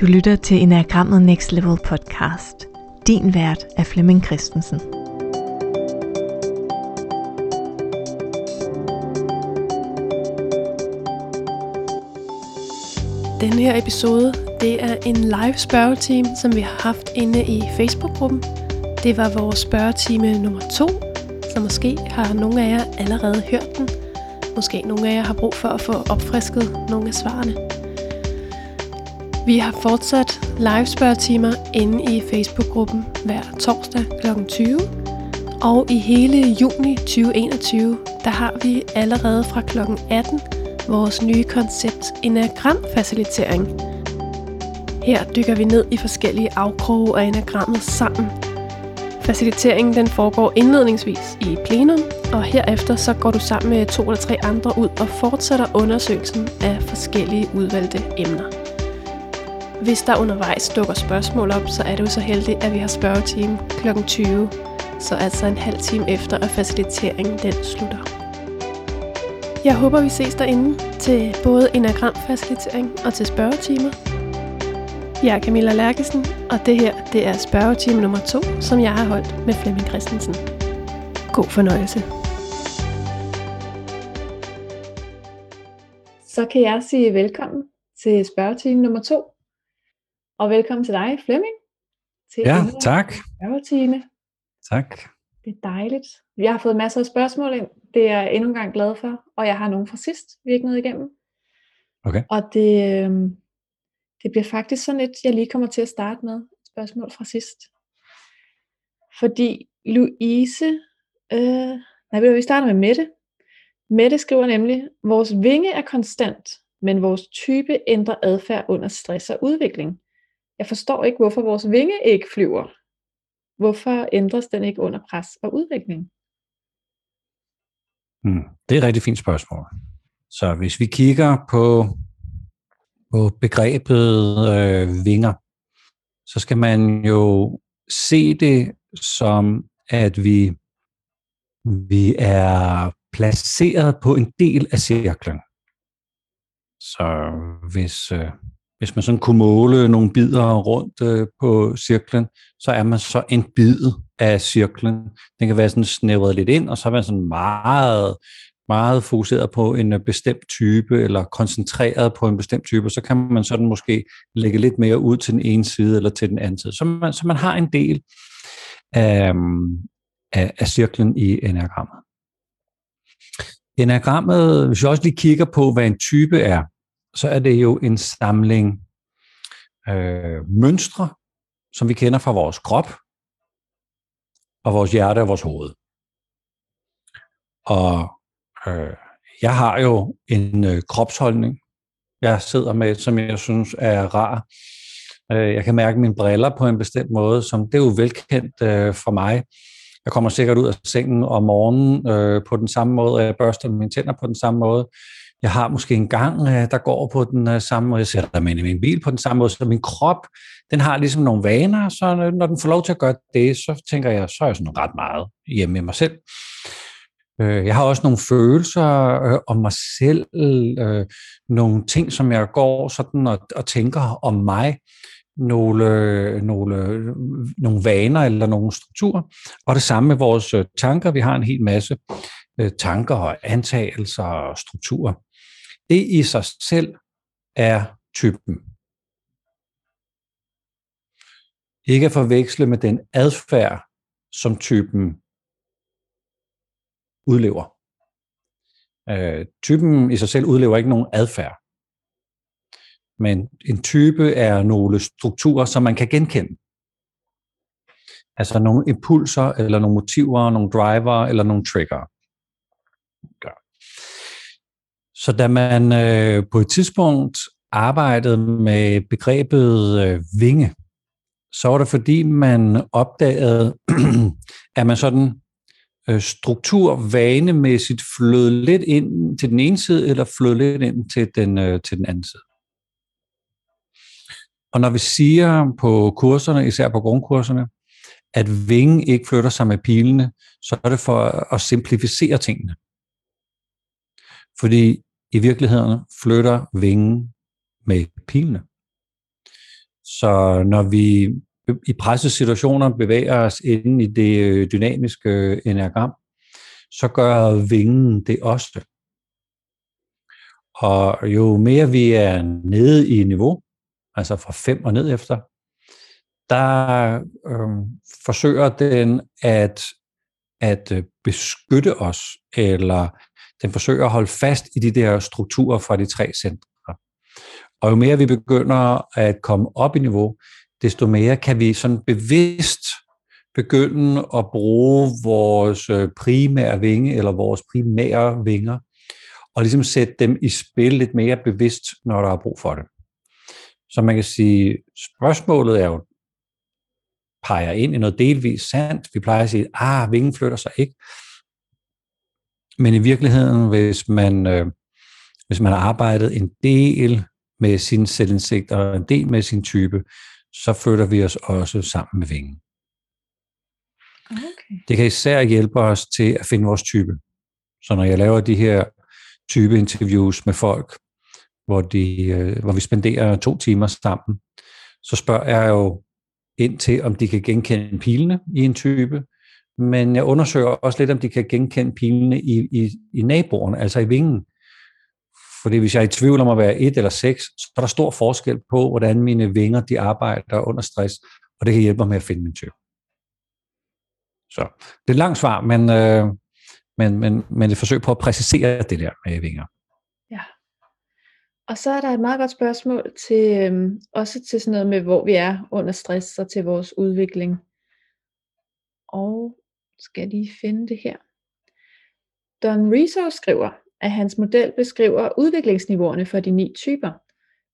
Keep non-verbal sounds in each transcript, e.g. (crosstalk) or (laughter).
Du lytter til Enagrammet Next Level podcast. Din vært er Flemming Christensen. Den her episode, det er en live spørgetime, som vi har haft inde i Facebook-gruppen. Det var vores spørgetime nummer to, så måske har nogle af jer allerede hørt den. Måske nogle af jer har brug for at få opfrisket nogle af svarene. Vi har fortsat live spørgetimer inde i Facebook-gruppen hver torsdag kl. 20. Og i hele juni 2021, der har vi allerede fra kl. 18 vores nye koncept Enagram-facilitering. Her dykker vi ned i forskellige afkroge af enagrammet sammen. Faciliteringen den foregår indledningsvis i plenum, og herefter så går du sammen med to eller tre andre ud og fortsætter undersøgelsen af forskellige udvalgte emner. Hvis der undervejs dukker spørgsmål op, så er det jo så heldigt, at vi har spørgetime kl. 20, så altså en halv time efter, at faciliteringen den slutter. Jeg håber, vi ses derinde til både enagram-facilitering og til spørgetimer. Jeg er Camilla Lærkesen, og det her det er spørgetime nummer 2, som jeg har holdt med Flemming Christensen. God fornøjelse. Så kan jeg sige velkommen til spørgetime nummer 2. Og velkommen til dig, Flemming. Til ja, tak. Spørgetime. Tak. Det er dejligt. Jeg har fået masser af spørgsmål ind. Det er jeg endnu en gang glad for. Og jeg har nogle fra sidst, vi ikke nåede igennem. Okay. Og det, øh, det bliver faktisk sådan et, jeg lige kommer til at starte med. Spørgsmål fra sidst. Fordi Louise, øh, nej, vi starter med Mette. Mette skriver nemlig, vores vinge er konstant, men vores type ændrer adfærd under stress og udvikling. Jeg forstår ikke, hvorfor vores vinge ikke flyver. Hvorfor ændres den ikke under pres og udvikling? Hmm, det er et rigtig fint spørgsmål. Så hvis vi kigger på, på begrebet øh, vinger, så skal man jo se det som, at vi, vi er placeret på en del af cirklen. Så hvis, øh, hvis man sådan kunne måle nogle bidder rundt øh, på cirklen, så er man så en bid af cirklen. Den kan være sådan snævret lidt ind, og så er man sådan meget, meget fokuseret på en øh, bestemt type, eller koncentreret på en bestemt type, så kan man sådan måske lægge lidt mere ud til den ene side, eller til den anden side. Så man, så man har en del af, af, af cirklen i enagrammet. Enagrammet, hvis vi også lige kigger på, hvad en type er, så er det jo en samling øh, mønstre, som vi kender fra vores krop, og vores hjerte og vores hoved. Og øh, jeg har jo en øh, kropsholdning, jeg sidder med, som jeg synes er rar. Øh, jeg kan mærke mine briller på en bestemt måde, som det er jo velkendt øh, for mig. Jeg kommer sikkert ud af sengen om morgenen øh, på den samme måde, og jeg børster mine tænder på den samme måde. Jeg har måske en gang, øh, der går på den øh, samme måde. Jeg sætter mig ind i min bil på den samme måde. Så min krop, den har ligesom nogle vaner, så når den får lov til at gøre det, så tænker jeg, så er jeg sådan ret meget hjemme med mig selv. Øh, jeg har også nogle følelser øh, om mig selv, nogle ting, som jeg går sådan og, og tænker om mig, nogle, nogle, nogle vaner eller nogle strukturer. Og det samme med vores tanker. Vi har en hel masse tanker og antagelser og strukturer. Det i sig selv er typen. Ikke at forveksle med den adfærd, som typen udlever. Øh, typen i sig selv udlever ikke nogen adfærd. Men en type er nogle strukturer, som man kan genkende. Altså nogle impulser, eller nogle motiver, nogle driver, eller nogle trigger. Så da man øh, på et tidspunkt arbejdede med begrebet øh, vinge, så var det fordi, man opdagede, (clears throat) at man sådan øh, strukturvanemæssigt flød lidt ind til den ene side, eller flød lidt ind til den, øh, til den anden side. Og når vi siger på kurserne, især på grundkurserne, at vingen ikke flytter sig med pilene, så er det for at simplificere tingene. Fordi i virkeligheden flytter vingen med pilene. Så når vi i pressesituationer bevæger os inden i det øh, dynamiske øh, enagram, så gør vingen det også. Og jo mere vi er nede i niveau, altså fra 5 og ned efter, der øh, forsøger den at, at øh, beskytte os, eller den forsøger at holde fast i de der strukturer fra de tre centre. Og jo mere vi begynder at komme op i niveau, desto mere kan vi sådan bevidst begynde at bruge vores øh, primære vinge, eller vores primære vinger, og ligesom sætte dem i spil lidt mere bevidst, når der er brug for det. Så man kan sige, spørgsmålet er jo, peger ind i noget delvis sandt. Vi plejer at sige, ah, vingen flytter sig ikke. Men i virkeligheden, hvis man, øh, hvis man har arbejdet en del med sin selvindsigt og en del med sin type, så flytter vi os også sammen med vingen. Okay. Det kan især hjælpe os til at finde vores type. Så når jeg laver de her type interviews med folk, hvor, de, øh, hvor vi spenderer to timer sammen, så spørger jeg jo ind til, om de kan genkende pilene i en type, men jeg undersøger også lidt, om de kan genkende pilene i, i, i naboerne, altså i vingen. Fordi hvis jeg er i tvivl om at være et eller seks, så er der stor forskel på, hvordan mine vinger de arbejder under stress, og det kan hjælpe mig med at finde min type. Så det er et langt svar, men, øh, men, men, men et forsøg på at præcisere det der med vinger. Ja. Og så er der et meget godt spørgsmål til øh, også til sådan noget med, hvor vi er under stress og til vores udvikling. Og skal lige finde det her. Don Rizzo skriver, at hans model beskriver udviklingsniveauerne for de ni typer,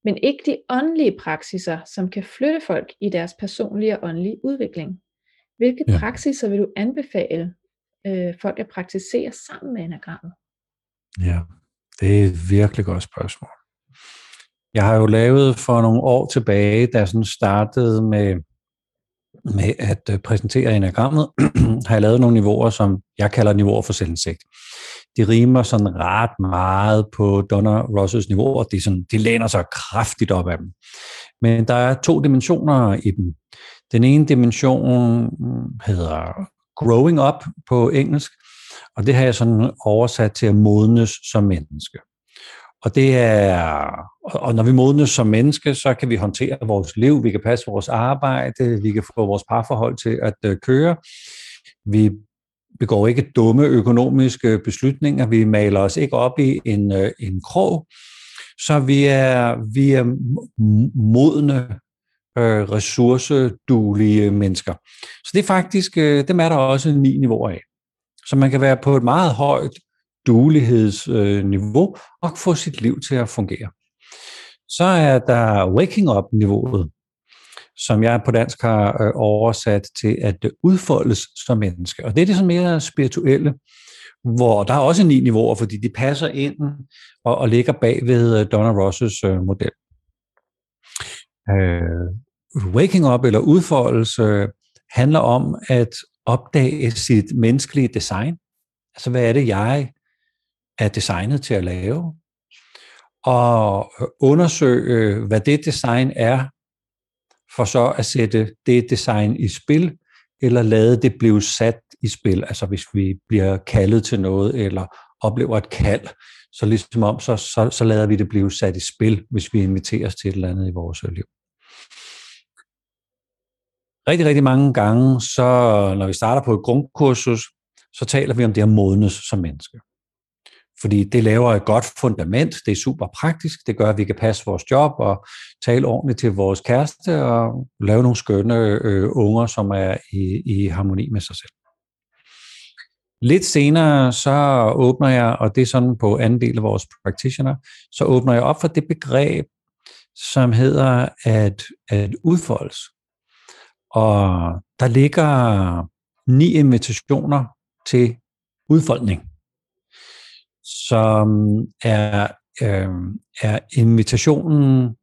men ikke de åndelige praksiser, som kan flytte folk i deres personlige og åndelige udvikling. Hvilke ja. praksiser vil du anbefale øh, folk at praktisere sammen med enagrammet? Ja, det er et virkelig godt spørgsmål. Jeg har jo lavet for nogle år tilbage, da jeg sådan startede med, med at øh, præsentere enagrammet, (clears throat) har jeg lavet nogle niveauer, som jeg kalder niveauer for selvindsigt. De rimer sådan ret meget på Donna Rosses niveauer. De, sådan, de læner sig kraftigt op af dem. Men der er to dimensioner i dem. Den ene dimension hedder growing up på engelsk, og det har jeg sådan oversat til at modnes som menneske. Og det er, og når vi modnes som menneske, så kan vi håndtere vores liv, vi kan passe vores arbejde, vi kan få vores parforhold til at øh, køre. Vi begår ikke dumme økonomiske beslutninger, vi maler os ikke op i en, øh, en krog, så vi er, vi er modne, øh, ressourceduelige mennesker. Så det er faktisk, øh, dem er der også ni niveauer af. Så man kan være på et meget højt duelighedsniveau og få sit liv til at fungere. Så er der waking up-niveauet, som jeg på dansk har øh, oversat til at udfoldes som menneske. Og det er det sådan mere spirituelle, hvor der er også ni niveauer, fordi de passer ind og, og ligger bag ved øh, Donna Rosses øh, model. Øh, waking up eller udfoldelse handler om at opdage sit menneskelige design. Altså, hvad er det, jeg er designet til at lave? Og øh, undersøge, øh, hvad det design er, for så at sætte det design i spil, eller lade det blive sat i spil. Altså hvis vi bliver kaldet til noget, eller oplever et kald, så ligesom om, så, så, så lader vi det blive sat i spil, hvis vi inviteres til et eller andet i vores liv. Rigtig, rigtig mange gange, så når vi starter på et grundkursus, så taler vi om det at modnes som menneske. Fordi det laver et godt fundament, det er super praktisk, det gør, at vi kan passe vores job og tale ordentligt til vores kæreste og lave nogle skønne øh, unger, som er i, i harmoni med sig selv. Lidt senere, så åbner jeg, og det er sådan på anden del af vores practitioner, så åbner jeg op for det begreb, som hedder at, at udfoldes. Og der ligger ni invitationer til udfoldning som er, øh, er invitationen,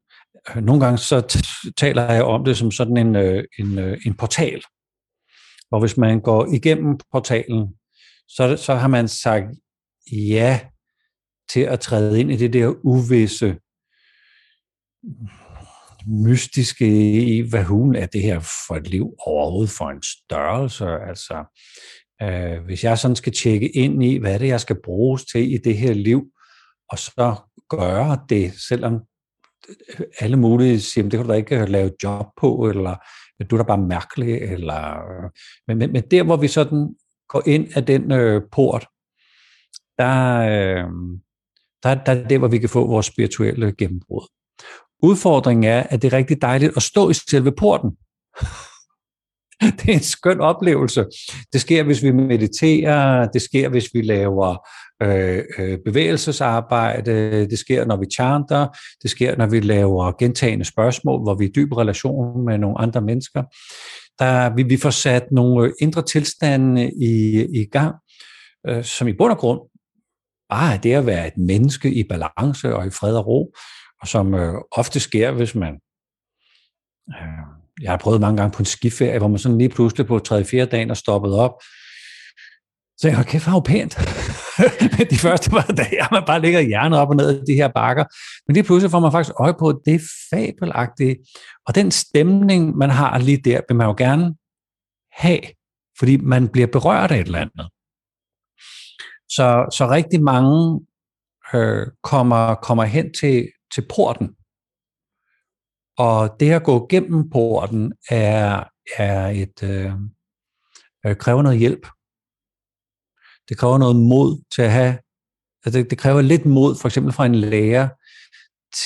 nogle gange så taler jeg om det som sådan en, øh, en, øh, en portal, og hvis man går igennem portalen, så, så har man sagt ja til at træde ind i det der uvisse, mystiske i, hvad hun er det her for et liv overhovedet for en størrelse. Altså, øh, hvis jeg sådan skal tjekke ind i, hvad er det, jeg skal bruges til i det her liv, og så gøre det, selvom alle mulige siger, det kan du da ikke øh, lave job på, eller øh, du er da bare mærkelig, eller, øh, men, men, men der, hvor vi sådan går ind af den øh, port, der, øh, der, der er det, hvor vi kan få vores spirituelle gennembrud. Udfordringen er, at det er rigtig dejligt at stå i selve porten. (laughs) det er en skøn oplevelse. Det sker, hvis vi mediterer, det sker, hvis vi laver øh, øh, bevægelsesarbejde, det sker, når vi chanter, det sker, når vi laver gentagende spørgsmål, hvor vi er i dyb relation med nogle andre mennesker. Der, vi, vi får sat nogle øh, indre tilstande i, i gang, øh, som i bund og grund bare er det at være et menneske i balance og i fred og ro, og som øh, ofte sker, hvis man... Øh, jeg har prøvet mange gange på en skiferie, hvor man sådan lige pludselig på 3-4 dagen er stoppet op, så jeg, kæft, hvor pænt. (laughs) de første par dage, man bare ligger hjernet op og ned i de her bakker. Men lige pludselig får man faktisk øje på, at det er fabelagtigt. Og den stemning, man har lige der, vil man jo gerne have, fordi man bliver berørt af et eller andet. Så, så rigtig mange øh, kommer, kommer hen til, til porten. Og det at gå gennem porten er, er et, øh, øh, kræver noget hjælp. Det kræver noget mod til at have, altså det, det kræver lidt mod, for eksempel fra en lærer,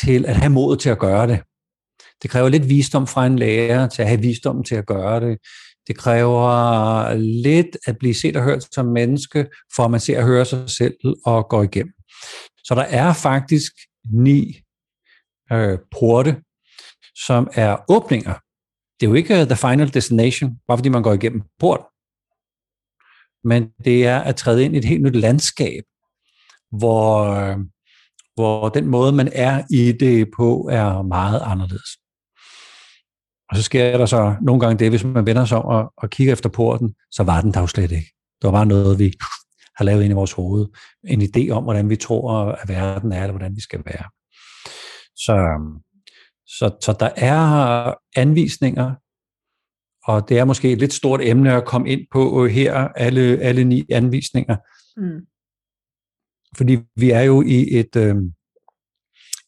til at have mod til at gøre det. Det kræver lidt visdom fra en lærer til at have visdommen til at gøre det. Det kræver lidt at blive set og hørt som menneske, for at man ser og hører sig selv og går igennem. Så der er faktisk ni øh, porte, som er åbninger. Det er jo ikke uh, the final destination, bare fordi man går igennem port. Men det er at træde ind i et helt nyt landskab, hvor, hvor den måde, man er i det på, er meget anderledes. Og så sker der så nogle gange det, hvis man vender sig om og, og kigger efter porten, så var den der jo slet ikke. Det var bare noget, vi har lavet ind i vores hoved. En idé om, hvordan vi tror, at verden er, eller hvordan vi skal være. Så, øhm, så, så der er anvisninger, og det er måske et lidt stort emne at komme ind på her, alle, alle ni anvisninger. Mm. Fordi vi er jo i et, øh,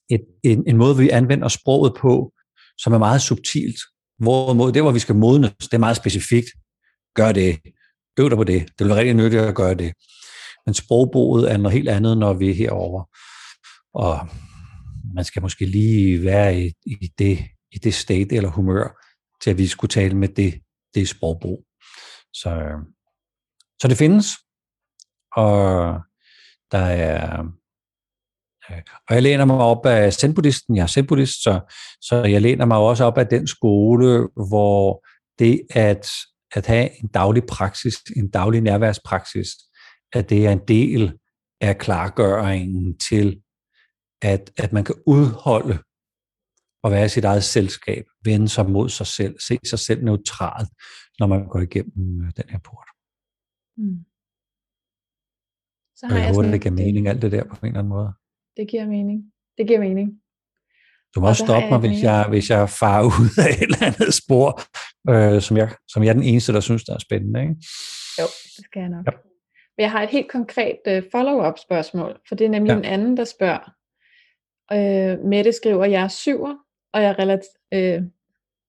et, en, en måde, vi anvender sproget på, som er meget subtilt. Hvorimod det, hvor vi skal modnes, det er meget specifikt. Gør det. Øv dig på det. Det vil være rigtig nyttigt at gøre det. Men sprogbruget er noget helt andet, når vi er herover. Og man skal måske lige være i, i, det, i det state eller humør, til at vi skulle tale med det, det sprogbrug. Så, øh, så det findes, og der er øh, og jeg læner mig op af zen-buddhisten, jeg er zen så, så jeg læner mig også op af den skole, hvor det at, at have en daglig praksis, en daglig nærværspraksis, at det er en del af klargøringen til, at, at man kan udholde og være i sit eget selskab, vende sig mod sig selv, se sig selv neutralt, når man går igennem øh, den her port. Mm. Så har jeg, jeg håber, det giver mening, alt det der på en eller anden måde det giver mening. Det giver mening. Du må også stoppe mig, hvis jeg, hvis jeg farer (laughs) ud af et eller andet spor, øh, som, jeg, som jeg er den eneste, der synes, der er spændende. Ikke? Jo, det skal jeg nok. Ja. Men jeg har et helt konkret uh, follow-up spørgsmål, for det er nemlig ja. en anden, der spørger. Øh, Mette skriver, jeg er syver, og jeg relater, øh,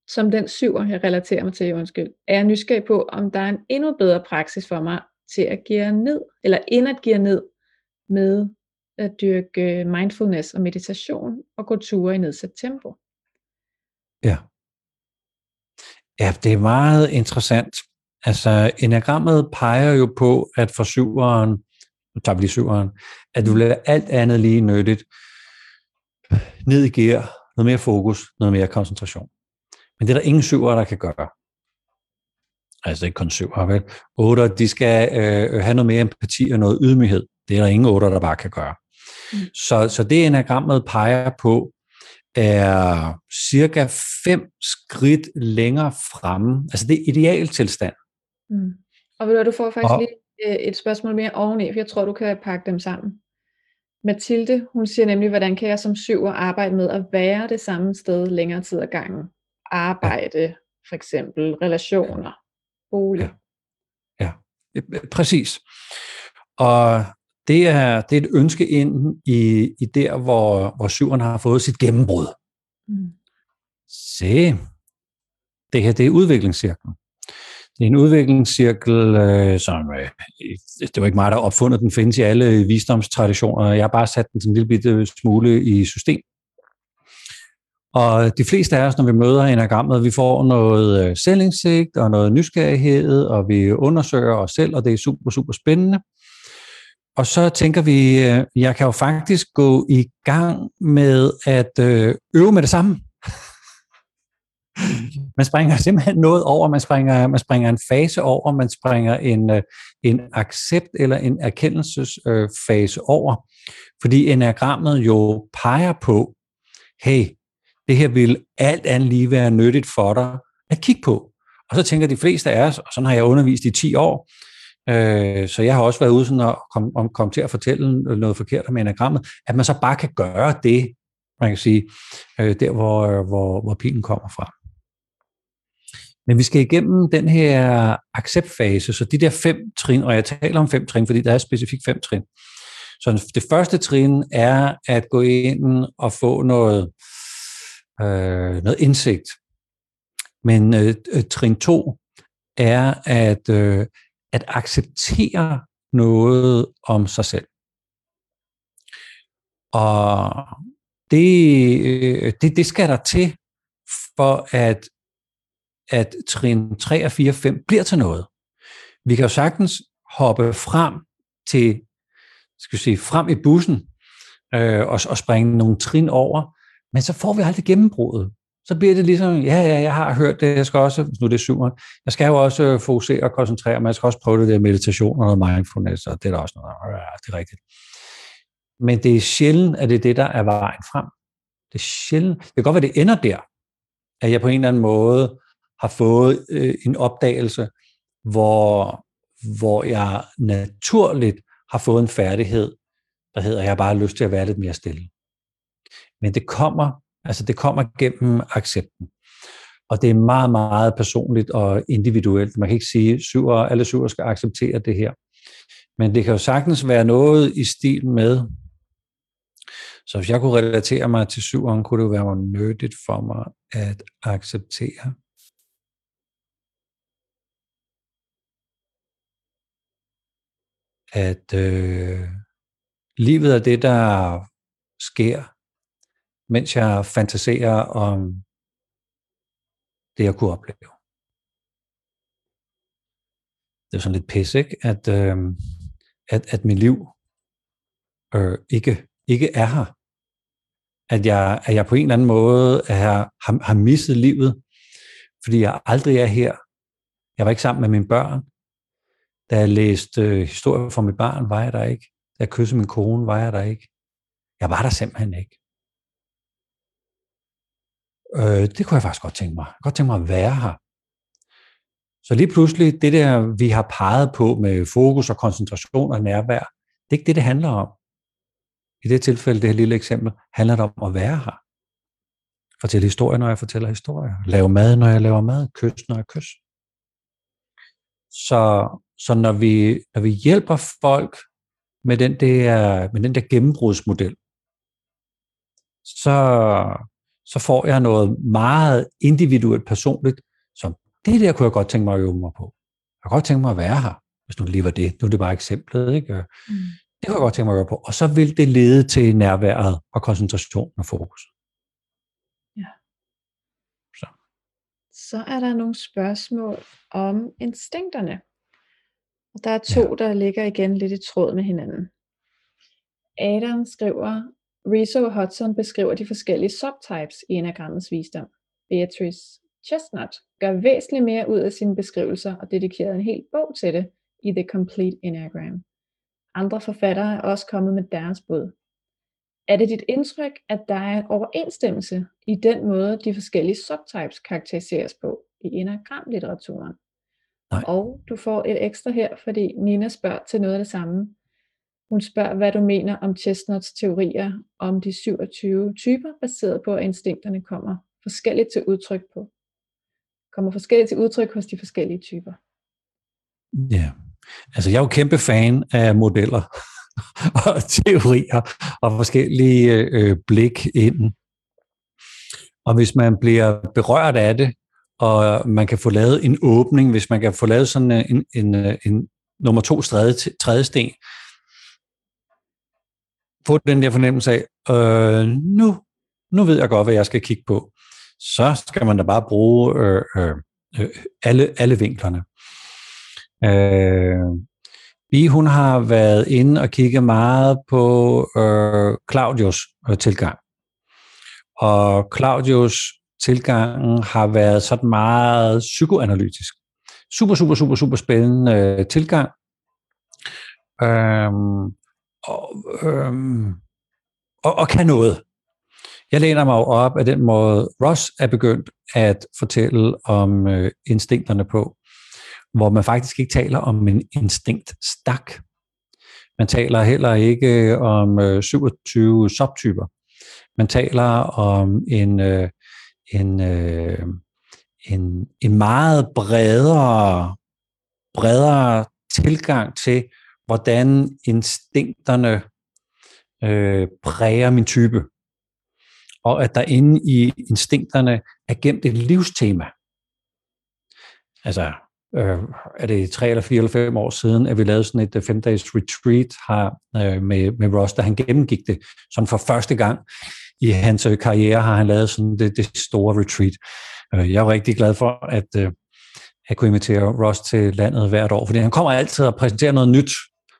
som den syver, jeg relaterer mig til, undskyld, er jeg nysgerrig på, om der er en endnu bedre praksis for mig til at give ned, eller end at give ned med at dyrke mindfulness og meditation og gå ture i nedsat tempo. Ja. Ja, det er meget interessant. Altså, enagrammet peger jo på, at for syveren, nu tager vi lige syveren, at du vil alt andet lige nyttigt ned i gear, noget mere fokus, noget mere koncentration. Men det er der ingen syver, der kan gøre. Altså ikke kun syver, vel? Otter, de skal øh, have noget mere empati og noget ydmyghed. Det er der ingen otter, der bare kan gøre. Mm. Så, så det enagrammet peger på, er cirka fem skridt længere fremme. Altså det er idealtilstand. Mm. Og ved du, du får faktisk og, lige øh, et spørgsmål mere oveni, for jeg tror, du kan pakke dem sammen. Mathilde, hun siger nemlig, hvordan kan jeg som syver arbejde med at være det samme sted længere tid ad gangen? Arbejde, for eksempel, relationer, bolig. Ja. ja, præcis. Og det er, det er et ønske ind i, i der, hvor, hvor syveren har fået sit gennembrud. Mm. Se, det her det er udviklingscirklen. Det er en udviklingscirkel, øh, som øh, det var ikke mig, der opfundet den, findes i alle visdomstraditioner. Jeg har bare sat den sådan en lille bitte smule i system. Og de fleste af os, når vi møder enagrammet, vi får noget øh, selvindsigt og noget nysgerrighed, og vi undersøger os selv, og det er super, super spændende. Og så tænker vi, øh, jeg kan jo faktisk gå i gang med at øh, øve med det samme. Man springer simpelthen noget over, man springer, man springer en fase over, man springer en, øh, en accept eller en erkendelsesfase over, fordi enagrammet jo peger på, hey, det her vil alt andet lige være nyttigt for dig at kigge på. Og så tænker de fleste af os, og sådan har jeg undervist i 10 år, øh, så jeg har også været ude sådan at komme kom, kom til at fortælle noget forkert om enagrammet, at man så bare kan gøre det, man kan sige, øh, der hvor, øh, hvor, hvor pilen kommer fra. Men vi skal igennem den her acceptfase, så de der fem trin, og jeg taler om fem trin, fordi der er specifikt fem trin. Så det første trin er at gå ind og få noget, øh, noget indsigt. Men øh, øh, trin to er at, øh, at acceptere noget om sig selv. Og det, øh, det, det skal der til, for at at trin 3 og 4 og 5 bliver til noget. Vi kan jo sagtens hoppe frem til, skal vi sige, frem i bussen øh, og, og springe nogle trin over, men så får vi aldrig gennembruddet. Så bliver det ligesom, ja, ja, jeg har hørt det, jeg skal også, nu det er jeg skal jo også øh, fokusere og koncentrere mig, jeg skal også prøve det der meditation og noget mindfulness, og det er der også noget, ja, det er rigtigt. Men det er sjældent, at det er det, der er vejen frem. Det er sjældent. Det kan godt være, det ender der, at jeg på en eller anden måde har fået øh, en opdagelse, hvor, hvor jeg naturligt har fået en færdighed, der hedder, at jeg bare har lyst til at være lidt mere stille. Men det kommer, altså det kommer gennem accepten. Og det er meget, meget personligt og individuelt. Man kan ikke sige, at syver, alle syver skal acceptere det her. Men det kan jo sagtens være noget i stil med, så hvis jeg kunne relatere mig til syveren, kunne det jo være nødigt for mig at acceptere, at øh, livet er det, der sker, mens jeg fantaserer om det, jeg kunne opleve. Det er sådan lidt pisse, ikke? At, øh, at, at mit liv øh, ikke, ikke er her. At jeg, at jeg på en eller anden måde er, har, har misset livet, fordi jeg aldrig er her. Jeg var ikke sammen med mine børn. Da jeg læste øh, historier for mit barn, var jeg der ikke. Da jeg kyssede min kone, var jeg der ikke. Jeg var der simpelthen ikke. Øh, det kunne jeg faktisk godt tænke mig. Jeg kunne godt tænke mig at være her. Så lige pludselig, det der, vi har peget på med fokus og koncentration og nærvær, det er ikke det, det handler om. I det tilfælde, det her lille eksempel, handler det om at være her. Fortælle historier, når jeg fortæller historier. Lave mad, når jeg laver mad. Kys, når jeg kysser. Så så når vi, når vi hjælper folk med den der, med den der gennembrudsmodel, så, så får jeg noget meget individuelt personligt, som det der kunne jeg godt tænke mig at øve mig på. Jeg kunne godt tænke mig at være her, hvis nu lige var det. Nu er det bare eksemplet. Ikke? Mm. Det kunne jeg godt tænke mig at gøre på. Og så vil det lede til nærværet og koncentration og fokus. Ja. Så. så er der nogle spørgsmål om instinkterne. Og der er to, ja. der ligger igen lidt i tråd med hinanden. Adam skriver, Rizzo og Hudson beskriver de forskellige subtypes i enagrammets visdom. Beatrice Chestnut gør væsentligt mere ud af sine beskrivelser og dedikerede en hel bog til det i The Complete Enneagram. Andre forfattere er også kommet med deres bud. Er det dit indtryk, at der er en overensstemmelse i den måde, de forskellige subtypes karakteriseres på i enagramlitteraturen? Nej. Og du får et ekstra her, fordi Nina spørger til noget af det samme. Hun spørger, hvad du mener om Chestnuts teorier om de 27 typer, baseret på, at instinkterne kommer forskelligt til udtryk på. Kommer forskelligt til udtryk hos de forskellige typer. Ja, altså jeg er jo kæmpe fan af modeller (laughs) og teorier og forskellige øh, blik ind. Og hvis man bliver berørt af det, og man kan få lavet en åbning, hvis man kan få lavet sådan øh, en, en, en, en nummer to tredje, tredje få den der fornemmelse af, øh, nu, nu ved jeg godt, hvad jeg skal kigge på. Så skal man da bare bruge øh, øh, øh alle, alle vinklerne. Øh, vi, hun har været inde og kigge meget på øh, Claudius øh, tilgang. Og Claudius tilgangen har været sådan meget psykoanalytisk. Super, super, super, super spændende øh, tilgang. Øhm, og, øhm, og, og kan noget. Jeg læner mig jo op af den måde, Ross er begyndt at fortælle om øh, instinkterne på, hvor man faktisk ikke taler om en instinktstak. Man taler heller ikke om øh, 27 subtyper. Man taler om en, øh, en, øh, en, en meget bredere, bredere tilgang til, hvordan instinkterne øh, præger min type. Og at der inde i instinkterne er gemt et livstema. Altså, øh, er det tre eller fire eller fem år siden, at vi lavede sådan et øh, fem-dages retreat her øh, med, med Ross, da han gennemgik det sådan for første gang i hans øh, karriere, har han lavet sådan det, det store retreat. Øh, jeg er rigtig glad for, at, øh, jeg kunne invitere Ross til landet hvert år, fordi han kommer altid og præsenterer noget nyt.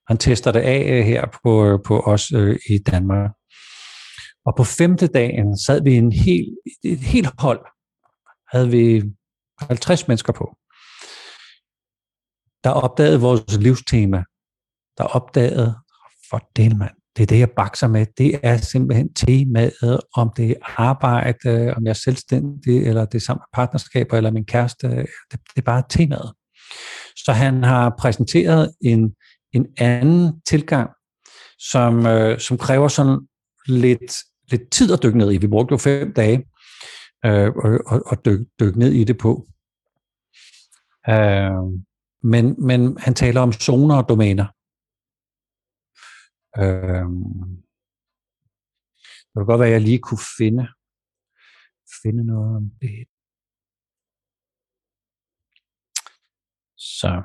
Han tester det af her på, på os i Danmark. Og på femte dagen sad vi en hel, et helt hold, havde vi 50 mennesker på der opdagede vores livstema, der opdagede, for del mand, det er det, jeg bakser med, det er simpelthen temaet, om det er arbejde, om jeg er selvstændig, eller det er sammen med partnerskaber, eller min kæreste, det, det er bare temaet. Så han har præsenteret en, en anden tilgang, som, øh, som kræver sådan lidt, lidt tid at dykke ned i. Vi brugte jo fem dage øh, og, og, og dykke, dykke ned i det på. Øh, men, men han taler om zoner og domæner. Øhm, det kunne godt være, at jeg lige kunne finde, finde noget om det. Så.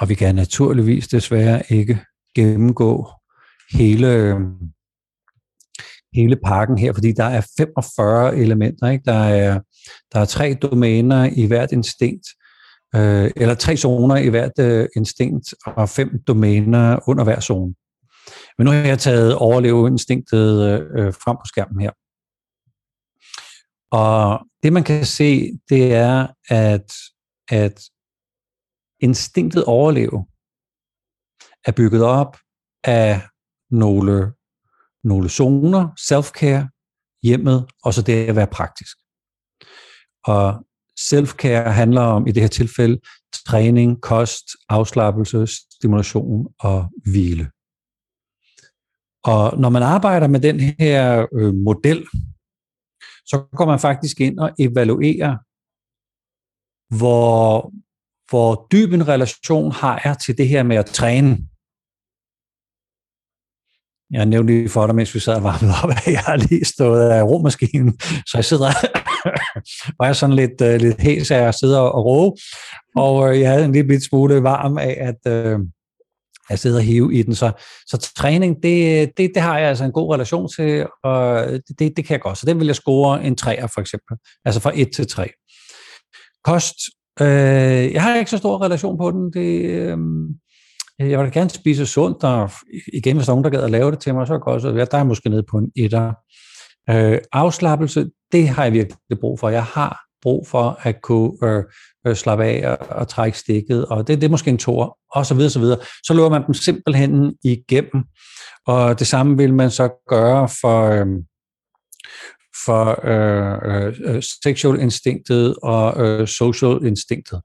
Og vi kan naturligvis desværre ikke gennemgå hele, øhm, hele pakken her, fordi der er 45 elementer. Ikke? Der, er, der er tre domæner i hvert instinkt, øh, eller tre zoner i hvert øh, instinkt, og fem domæner under hver zone. Men nu har jeg taget overleveinstinktet øh, frem på skærmen her. Og det man kan se, det er, at, at instinktet overleve er bygget op af nogle nogle zoner, self-care, hjemmet, og så det at være praktisk. Og Selfcare handler om, i det her tilfælde, træning, kost, afslappelse, stimulation og hvile. Og når man arbejder med den her øh, model, så går man faktisk ind og evaluerer, hvor, hvor dyb en relation har jeg til det her med at træne. Jeg nævnte lige for dig, mens vi sad og varmede op, at jeg har lige stået af romaskinen, så jeg sidder (laughs) var jeg sådan lidt, øh, lidt hæs af at sidde og råbe, og øh, jeg havde en lille smule varm af at, Øh, at sidde og hive i den. Så, så træning, det, det, det har jeg altså en god relation til, og det, det kan jeg godt. Så den vil jeg score en 3'er for eksempel, altså fra 1 til 3. Kost, øh, jeg har ikke så stor relation på den. Det, øh, jeg vil gerne spise sundt, og igen, hvis der er nogen, der gad at lave det til mig, så kan også være, der er måske nede på en etter. Øh, afslappelse, det har jeg virkelig brug for. Jeg har brug for at kunne øh, øh, slappe af og, og trække stikket, og det, det er måske en tor, og så videre, så videre. Så løber man dem simpelthen igennem, og det samme vil man så gøre for, øh, for øh, øh, sexual instinktet og øh, social instinktet.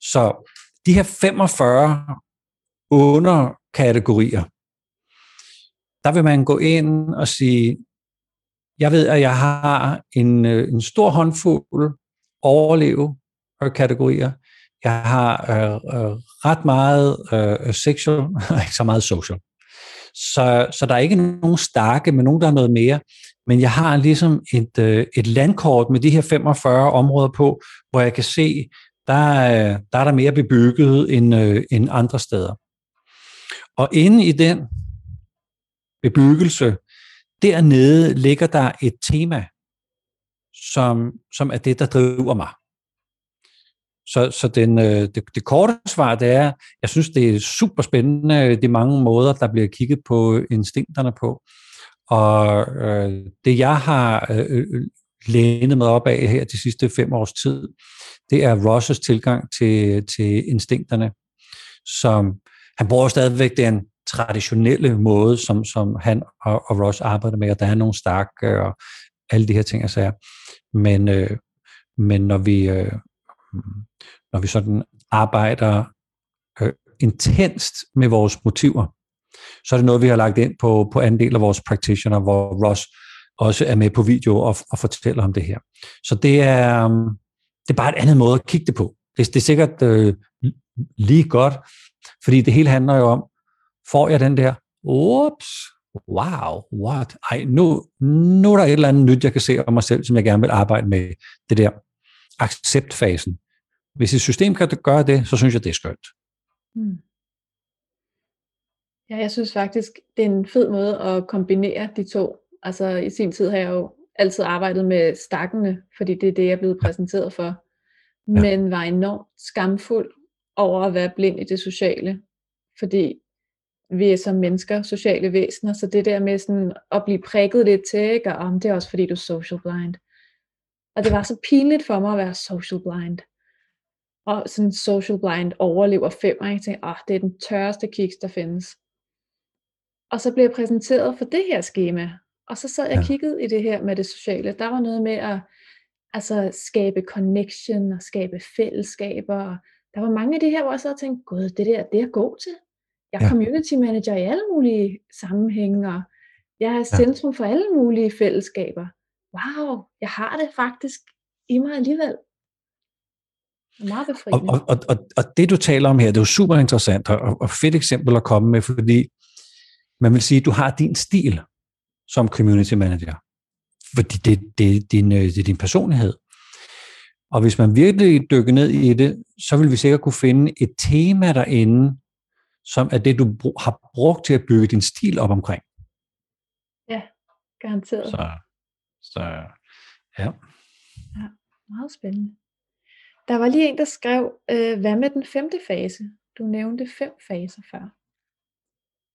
Så de her 45 underkategorier. Der vil man gå ind og sige, jeg ved, at jeg har en, øh, en stor håndfuld overleve øh, kategorier. Jeg har øh, øh, ret meget øh, øh sexual, (laughs) ikke så meget social. Så, så der er ikke nogen starke, men nogen, der er noget mere. Men jeg har ligesom et, øh, et landkort med de her 45 områder på, hvor jeg kan se, der, der er der mere bebygget end, øh, end andre steder. Og inde i den bebyggelse, dernede ligger der et tema, som, som er det, der driver mig. Så, så den, øh, det, det korte svar, det er, jeg synes, det er super spændende, de mange måder, der bliver kigget på instinkterne på. Og øh, det, jeg har øh, øh, lænet mig op af her de sidste fem års tid, det er Rosses tilgang til, til instinkterne, som han bruger stadigvæk den traditionelle måde, som, som han og, og Ross arbejder med, og der er nogle stærke og alle de her ting og sager. Men, øh, men når vi øh, når vi sådan arbejder øh, intenst med vores motiver, så er det noget, vi har lagt ind på, på anden del af vores practitioner, hvor Ross også er med på video og, og fortæller om det her. Så det er, øh, det er bare et andet måde at kigge det på. Det, det er sikkert øh, lige godt, fordi det hele handler jo om, får jeg den der, ups, wow, what? Ej, nu, nu er der et eller andet nyt, jeg kan se om mig selv, som jeg gerne vil arbejde med. Det der acceptfasen. Hvis et system kan gøre det, så synes jeg, det er skønt. Hmm. Ja, jeg synes faktisk, det er en fed måde at kombinere de to. Altså i sin tid har jeg jo altid arbejdet med stakkene, fordi det er det, jeg er blevet præsenteret for. Ja. Men var enormt skamfuld over at være blind i det sociale. Fordi vi er som mennesker sociale væsener, så det der med sådan at blive prikket lidt til, ikke? og om det er også fordi du er social blind. Og det var så pinligt for mig at være social blind. Og sådan social blind overlever fem, og jeg tænkte, åh, det er den tørreste kiks, der findes. Og så blev jeg præsenteret for det her schema, og så sad jeg og kiggede i det her med det sociale. Der var noget med at altså, skabe connection og skabe fællesskaber. Der var mange af de her, hvor jeg og tænkte, gud, det der, det er jeg god til. Jeg er ja. community manager i alle mulige sammenhænge, og jeg er centrum for alle mulige fællesskaber. Wow, jeg har det faktisk i mig alligevel. Det er meget befriende. Og, og, og, og det du taler om her, det er jo super interessant og, og fedt eksempel at komme med, fordi man vil sige, at du har din stil som community manager. Fordi det, det, er din, øh, det er din personlighed. Og hvis man virkelig dykker ned i det, så vil vi sikkert kunne finde et tema derinde, som er det, du har brugt til at bygge din stil op omkring. Ja, garanteret. Så, så ja. Ja, meget spændende. Der var lige en, der skrev, øh, hvad med den femte fase? Du nævnte fem faser før.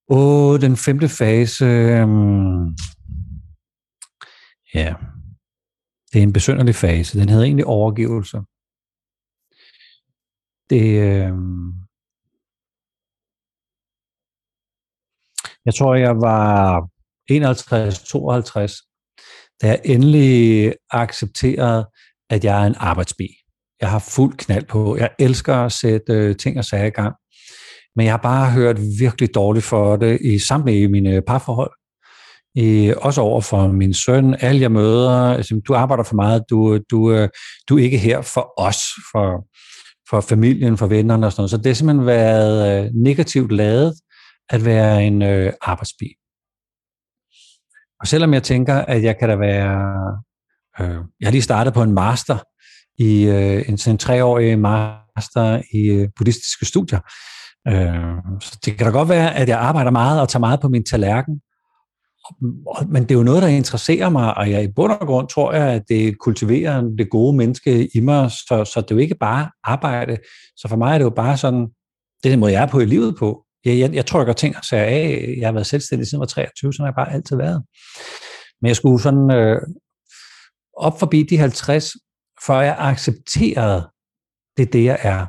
Åh, oh, den femte fase. Um, ja, det er en besynderlig fase. Den hedder egentlig overgivelse. Det, um, jeg tror, jeg var 51-52, da jeg endelig accepterede, at jeg er en arbejdsbi. Jeg har fuld knald på. Jeg elsker at sætte øh, ting og sager i gang. Men jeg har bare hørt virkelig dårligt for det i samtlige mine parforhold. I, også over for min søn, alle jeg møder, altså, du arbejder for meget, du, du, øh, du er ikke her for os, for, for familien, for vennerne og sådan noget. Så det har simpelthen været øh, negativt lavet at være en øh, arbejdsbi. Og selvom jeg tænker, at jeg kan da være, øh, jeg har lige startet på en master, i øh, en, en treårig master i øh, buddhistiske studier, Øh, så det kan da godt være, at jeg arbejder meget og tager meget på min tallerken, men det er jo noget, der interesserer mig, og jeg i bund og grund tror jeg, at det kultiverer det gode menneske i mig, så, så det er jo ikke bare arbejde. Så for mig er det jo bare sådan, det er den måde, jeg er på i livet på. Jeg, jeg, jeg trykker ting og siger af, jeg har været selvstændig siden jeg var 23, så har jeg bare altid været. Men jeg skulle sådan øh, op forbi de 50, for jeg accepterede det, det jeg er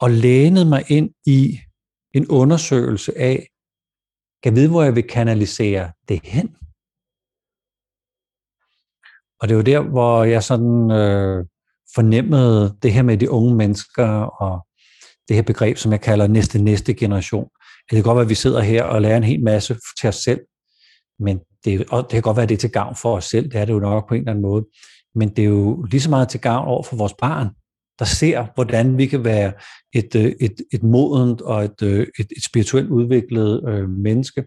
og lænede mig ind i en undersøgelse af, kan vide, hvor jeg vil kanalisere det hen. Og det var der, hvor jeg sådan øh, fornemmede det her med de unge mennesker, og det her begreb, som jeg kalder næste næste generation. Det kan godt være, at vi sidder her og lærer en hel masse til os selv, men det, og det kan godt være, at det er til gavn for os selv, det er det jo nok på en eller anden måde, men det er jo lige så meget til gavn over for vores barn, der ser, hvordan vi kan være et, øh, et, et modent og et, øh, et, et spirituelt udviklet øh, menneske.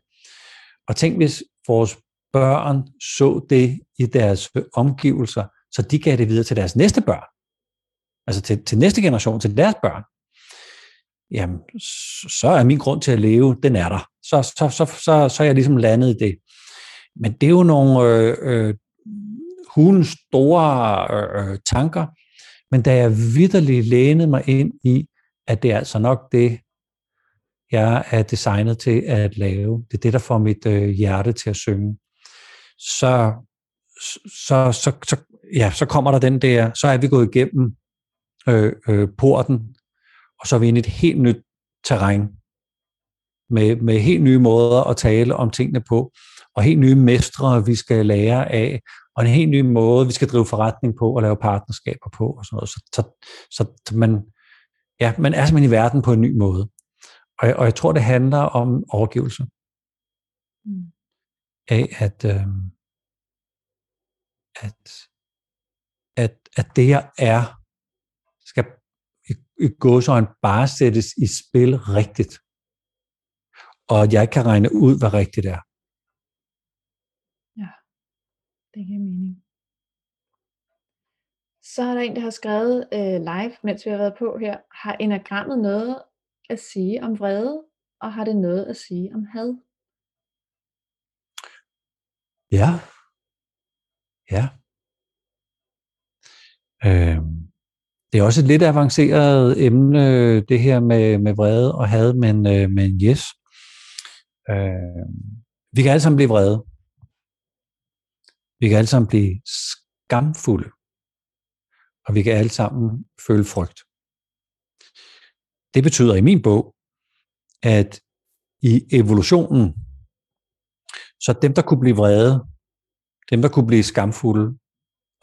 Og tænk, hvis vores børn så det i deres omgivelser, så de gav det videre til deres næste børn. Altså til, til næste generation, til deres børn. Jamen, så er min grund til at leve, den er der. Så, så, så, så, så er jeg ligesom landet i det. Men det er jo nogle øh, øh, hulens store øh, øh, tanker, men da jeg vidderligt lænede mig ind i, at det er altså nok det, jeg er designet til at lave, det er det, der får mit øh, hjerte til at synge, så, så, så, så, ja, så kommer der den der, så er vi gået igennem øh, øh, porten, og så er vi inde i et helt nyt terræn, med, med helt nye måder at tale om tingene på, og helt nye mestre, vi skal lære af, og en helt ny måde, vi skal drive forretning på og lave partnerskaber på og sådan noget. Så, så, så, så man, ja, man er simpelthen i verden på en ny måde. Og, og jeg tror, det handler om overgivelse. Mm. Af at, øh, at, at, at det, jeg er, skal i, gåsøjne bare sættes i spil rigtigt. Og at jeg ikke kan regne ud, hvad rigtigt er. Det giver mening. Så er der en, der har skrevet øh, live, mens vi har været på her. Har enagrammet noget at sige om vrede, og har det noget at sige om had? Ja. Ja. Øhm. Det er også et lidt avanceret emne, det her med, med vrede og had, men, øh, men yes. Øh, vi kan alle sammen blive vrede. Vi kan alle sammen blive skamfulde, og vi kan alle sammen føle frygt. Det betyder i min bog, at i evolutionen, så dem, der kunne blive vrede, dem, der kunne blive skamfulde,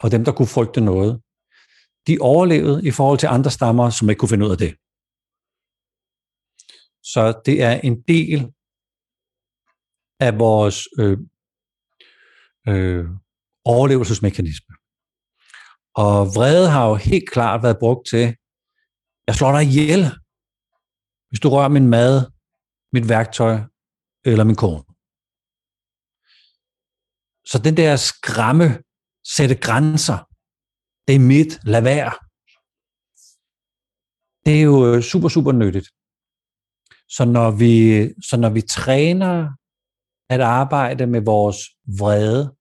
og dem, der kunne frygte noget, de overlevede i forhold til andre stammer, som ikke kunne finde ud af det. Så det er en del af vores øh, øh, overlevelsesmekanisme. Og vrede har jo helt klart været brugt til, jeg slår dig ihjel, hvis du rører min mad, mit værktøj eller min kone. Så den der skræmme, sætte grænser, det er mit, lad være. Det er jo øh, super, super nyttigt. Så når vi, så når vi træner at arbejde med vores vrede,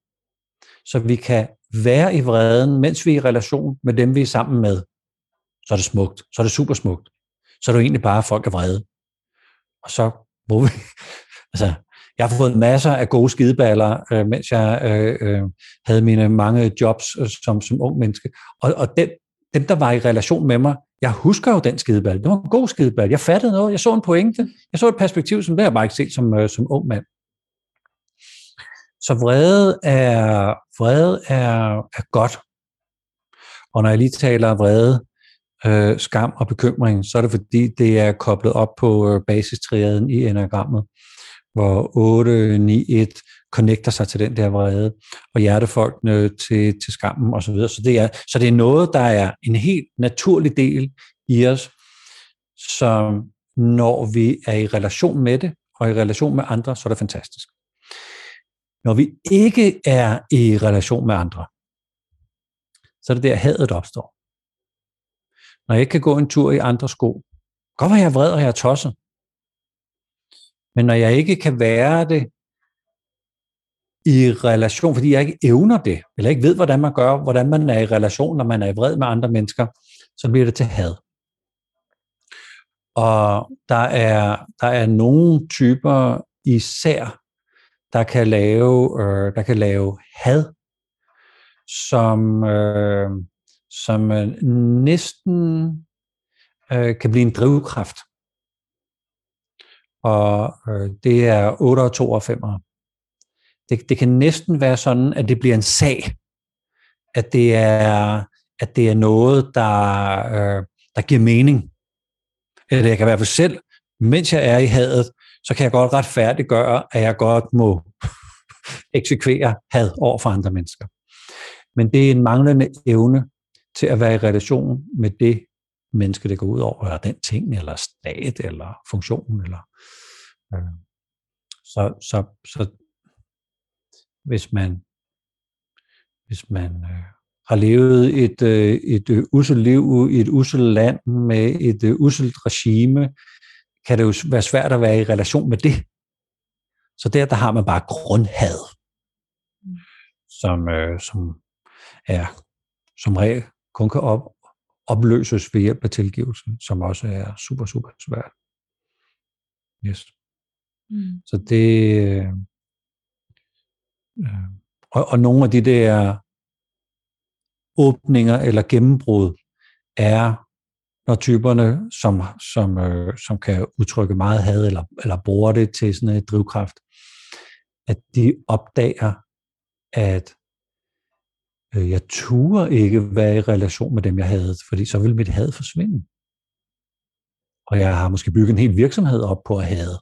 så vi kan være i vreden, mens vi er i relation med dem, vi er sammen med, så er det smukt. Så er det super smukt. Så er det jo egentlig bare, at folk er vrede. Og så må vi... (laughs) altså, jeg har fået masser af gode skideballer, øh, mens jeg øh, øh, havde mine mange jobs øh, som, som ung menneske. Og, og den, dem, der var i relation med mig, jeg husker jo den skideball. Det var en god skideball. Jeg fattede noget. Jeg så en pointe. Jeg så et perspektiv, som det har jeg bare ikke set som, øh, som ung mand. Så vrede er, vrede er, er godt. Og når jeg lige taler vrede, øh, skam og bekymring, så er det fordi, det er koblet op på øh, basistriaden i enagrammet, hvor 8, 9, 1 connecter sig til den der vrede, og hjertefolkene til, til skammen osv. Så, videre. så, det er, så det er noget, der er en helt naturlig del i os, som når vi er i relation med det, og i relation med andre, så er det fantastisk. Når vi ikke er i relation med andre, så er det der hadet opstår. Når jeg ikke kan gå en tur i andre sko, godt være jeg er vred og jeg er tosset, men når jeg ikke kan være det i relation, fordi jeg ikke evner det, eller ikke ved, hvordan man gør, hvordan man er i relation, når man er i vred med andre mennesker, så bliver det til had. Og der er, der er nogle typer, især der kan lave, øh, der kan lave had, som, øh, som øh, næsten øh, kan blive en drivkraft. Og øh, det er 8 og 2 og 5. Det, det kan næsten være sådan, at det bliver en sag. At det er, at det er noget, der, øh, der giver mening. eller jeg kan i hvert fald selv, mens jeg er i hadet, så kan jeg godt retfærdiggøre, at jeg godt må (laughs) eksekvere had over for andre mennesker. Men det er en manglende evne til at være i relation med det menneske, det går ud over, eller den ting, eller stat, eller funktion, eller øh. så, så, så hvis man hvis man øh, har levet et, øh, et øh, uselt liv i et uselt land med et øh, uselt regime, kan det jo være svært at være i relation med det. Så der, der har man bare grundhad, mm. som, øh, som er som regel kun kan op, opløses ved hjælp af tilgivelse, som også er super, super svært. Yes. Mm. Så det... Øh, øh, og, og nogle af de der åbninger eller gennembrud er, når typerne, som, som, øh, som kan udtrykke meget had eller, eller bruger det til sådan en drivkraft, at de opdager, at Øh, jeg turde ikke være i relation med dem, jeg havde, fordi så ville mit had forsvinde. Og jeg har måske bygget en hel virksomhed op på at have.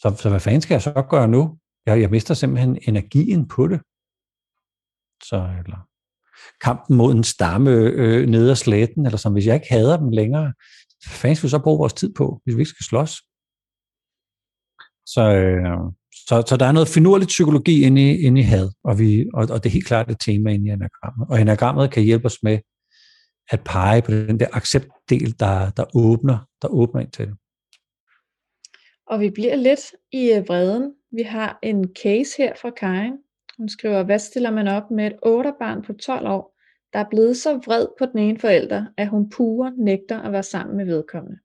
Så, så hvad fanden skal jeg så gøre nu? Jeg, jeg mister simpelthen energien på det. Så, eller kampen mod en stamme øh, nede af slætten, eller som hvis jeg ikke hader dem længere, hvad fanden skal vi så bruge vores tid på, hvis vi ikke skal slås? Så, øh, så, så der er noget finurligt psykologi inde i, inde i had, og, vi, og, og det er helt klart et tema inde i enagrammet. Og enagrammet kan hjælpe os med at pege på den der acceptdel, der, der åbner, der åbner ind til det. Og vi bliver lidt i øh, vreden. Vi har en case her fra Karin. Hun skriver, hvad stiller man op med et 8 barn på 12 år, der er blevet så vred på den ene forælder, at hun pure nægter at være sammen med vedkommende.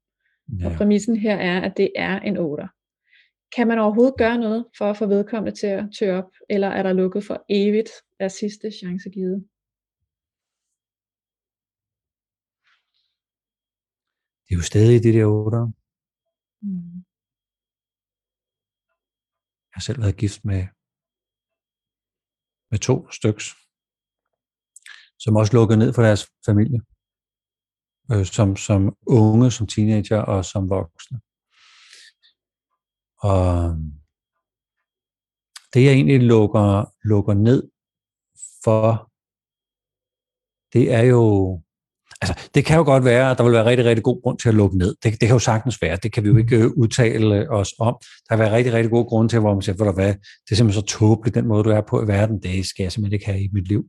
Ja. Og præmissen her er, at det er en 8. Kan man overhovedet gøre noget for at få vedkommende til at tørre op, eller er der lukket for evigt, er sidste chance givet? Det er jo stadig de der 8. Mm. Jeg har selv været gift med, med to styks, som også lukkede ned for deres familie, øh, som, som unge, som teenager og som voksne. Og øhm, det jeg egentlig lukker, lukker ned for, det er jo, altså det kan jo godt være, at der vil være rigtig, rigtig god grund til at lukke ned. Det, det kan jo sagtens være, det kan vi jo ikke øh, udtale os om. Der vil være rigtig, rigtig god grund til, hvor man siger, hvad, det er simpelthen så tåbeligt, den måde, du er på i verden, det skal jeg simpelthen ikke have i mit liv.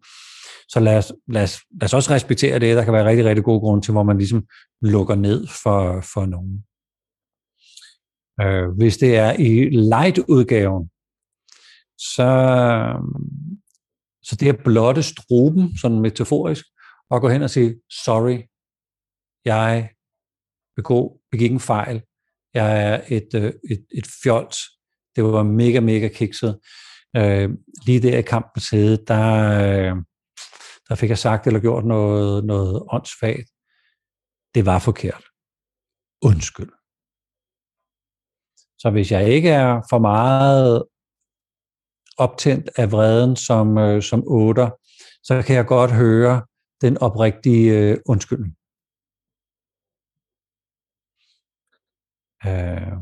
Så lad os, lad, os, lad os også respektere det. Der kan være rigtig, rigtig god grund til, hvor man ligesom lukker ned for, for nogen. Øh, hvis det er i light-udgaven, så, så det er blotte struben, sådan metaforisk, og gå hen og sige, sorry, jeg begå, begik en fejl, jeg er et, øh, et, et fjols, det var mega, mega kikset. Øh, lige der i kampen sæde, der, øh, der fik jeg sagt eller gjort noget, noget åndssvagt. Det var forkert. Undskyld. Så hvis jeg ikke er for meget optændt af vreden som, øh, som otter, så kan jeg godt høre den oprigtige øh, undskyldning. Øh,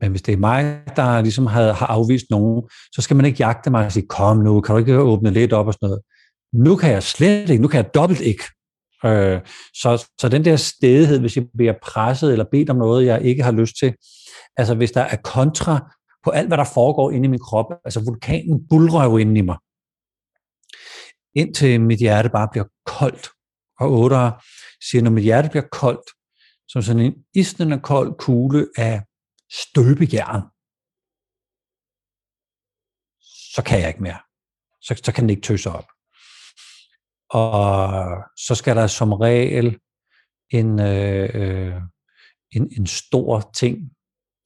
men hvis det er mig, der ligesom har, har afvist nogen, så skal man ikke jagte mig og sige, kom nu, kan du ikke åbne lidt op og sådan noget. Nu kan jeg slet ikke, nu kan jeg dobbelt ikke. Øh, så, så den der stedighed, hvis jeg bliver presset eller bedt om noget, jeg ikke har lyst til, Altså hvis der er kontra på alt, hvad der foregår inde i min krop, altså vulkanen bulrer jo inde i mig, indtil mit hjerte bare bliver koldt. Og 8 siger, når mit hjerte bliver koldt, som sådan en isnende kold kugle af støbejern, så kan jeg ikke mere. Så, så kan den ikke tøse op. Og så skal der som regel en, øh, øh en, en stor ting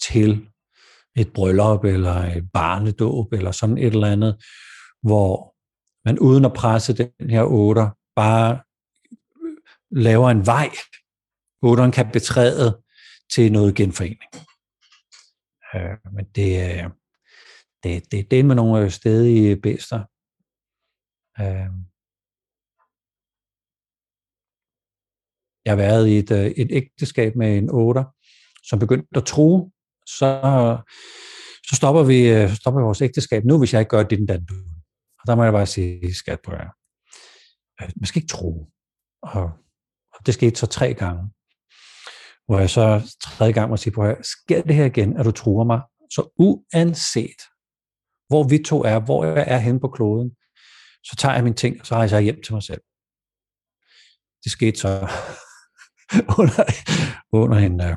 til et bryllup eller et barnedåb eller sådan et eller andet, hvor man uden at presse den her otter, bare laver en vej, otteren kan betræde til noget genforening. Øh, men det, det, det, det er med nogle øh, stedige bæster. Øh, jeg har været i et, øh, et ægteskab med en otter, som begyndte at tro, så, så stopper vi øh, stopper vi vores ægteskab nu, hvis jeg ikke gør det, den der Og der må jeg bare sige, skat på jer. Øh, man skal ikke tro. Og, og det skete så tre gange. Hvor jeg så tredje gang må sige på sker det her igen, at du truer mig? Så uanset, hvor vi to er, hvor jeg er henne på kloden, så tager jeg mine ting, og så rejser jeg hjem til mig selv. Det skete så (laughs) under, under, en, øh,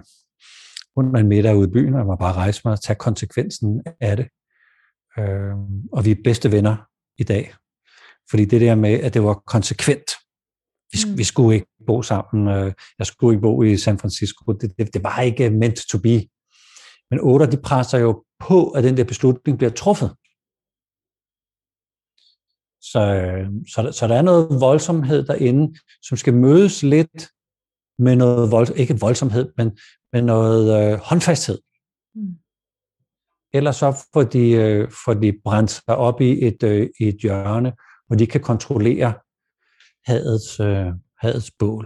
under en middag ude i byen, og jeg må bare rejse mig og tage konsekvensen af det. Uh, og vi er bedste venner i dag. Fordi det der med, at det var konsekvent. Vi, mm. vi skulle ikke bo sammen. Uh, jeg skulle ikke bo i San Francisco. Det, det, det var ikke meant to be. Men otter, de presser jo på, at den der beslutning bliver truffet. Så, så, så der er noget voldsomhed derinde, som skal mødes lidt med noget vold, ikke voldsomhed, men med noget øh, håndfasthed. Mm. Ellers så får de, øh, får de brændt sig op i et, øh, i et hjørne, hvor de kan kontrollere hadets, øh, hadets bål.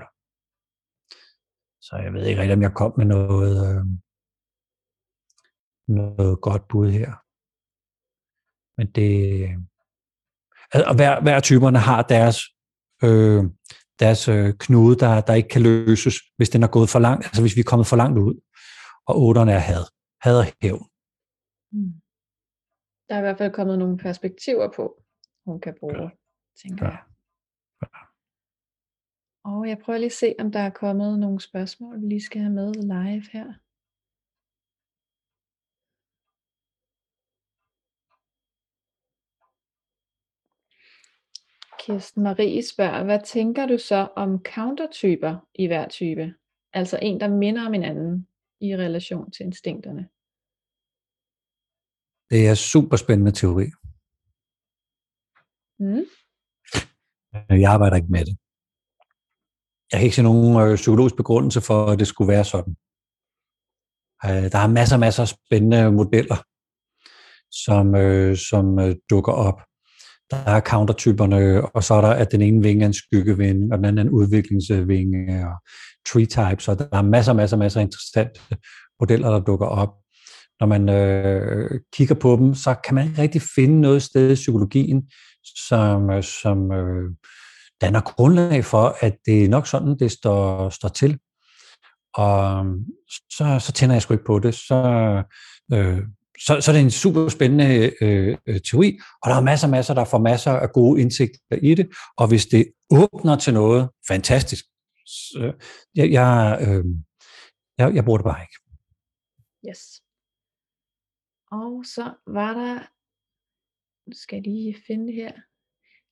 Så jeg ved ikke rigtig, om jeg kom med noget, øh, noget godt bud her. Men det, og hver, hver typerne har deres, øh, deres øh, knude, der, der ikke kan løses, hvis den er gået for langt, altså hvis vi er kommet for langt ud. Og otterne er had. Had og hævn. Mm. Der er i hvert fald kommet nogle perspektiver på, hun kan bruge, ja. tænker ja. jeg. Ja. Og jeg prøver lige at se, om der er kommet nogle spørgsmål, vi lige skal have med live her. Kirsten Marie spørger, hvad tænker du så om countertyper i hver type? Altså en, der minder om en anden i relation til instinkterne. Det er super spændende teori. Mm. Jeg arbejder ikke med det. Jeg kan ikke se nogen øh, psykologisk begrundelse for, at det skulle være sådan. Øh, der er masser og masser af spændende modeller, som, øh, som øh, dukker op. Der er countertyperne, og så er der, at den ene vinge er en skyggevinge, og den anden er en udviklingsvinge, og tree types, og der er masser, masser, masser af interessante modeller, der dukker op. Når man øh, kigger på dem, så kan man ikke rigtig finde noget sted i psykologien, som, øh, som øh, danner grundlag for, at det er nok sådan, det står, står til. Og så, så tænder jeg sgu ikke på det. Så øh, så, så det er en super spændende øh, øh, teori, og der er masser og masser, der får masser af gode indsigter i det, og hvis det åbner til noget fantastisk, så jeg, jeg, øh, jeg, jeg bruger det bare ikke. Yes. Og så var der, nu skal jeg lige finde det her,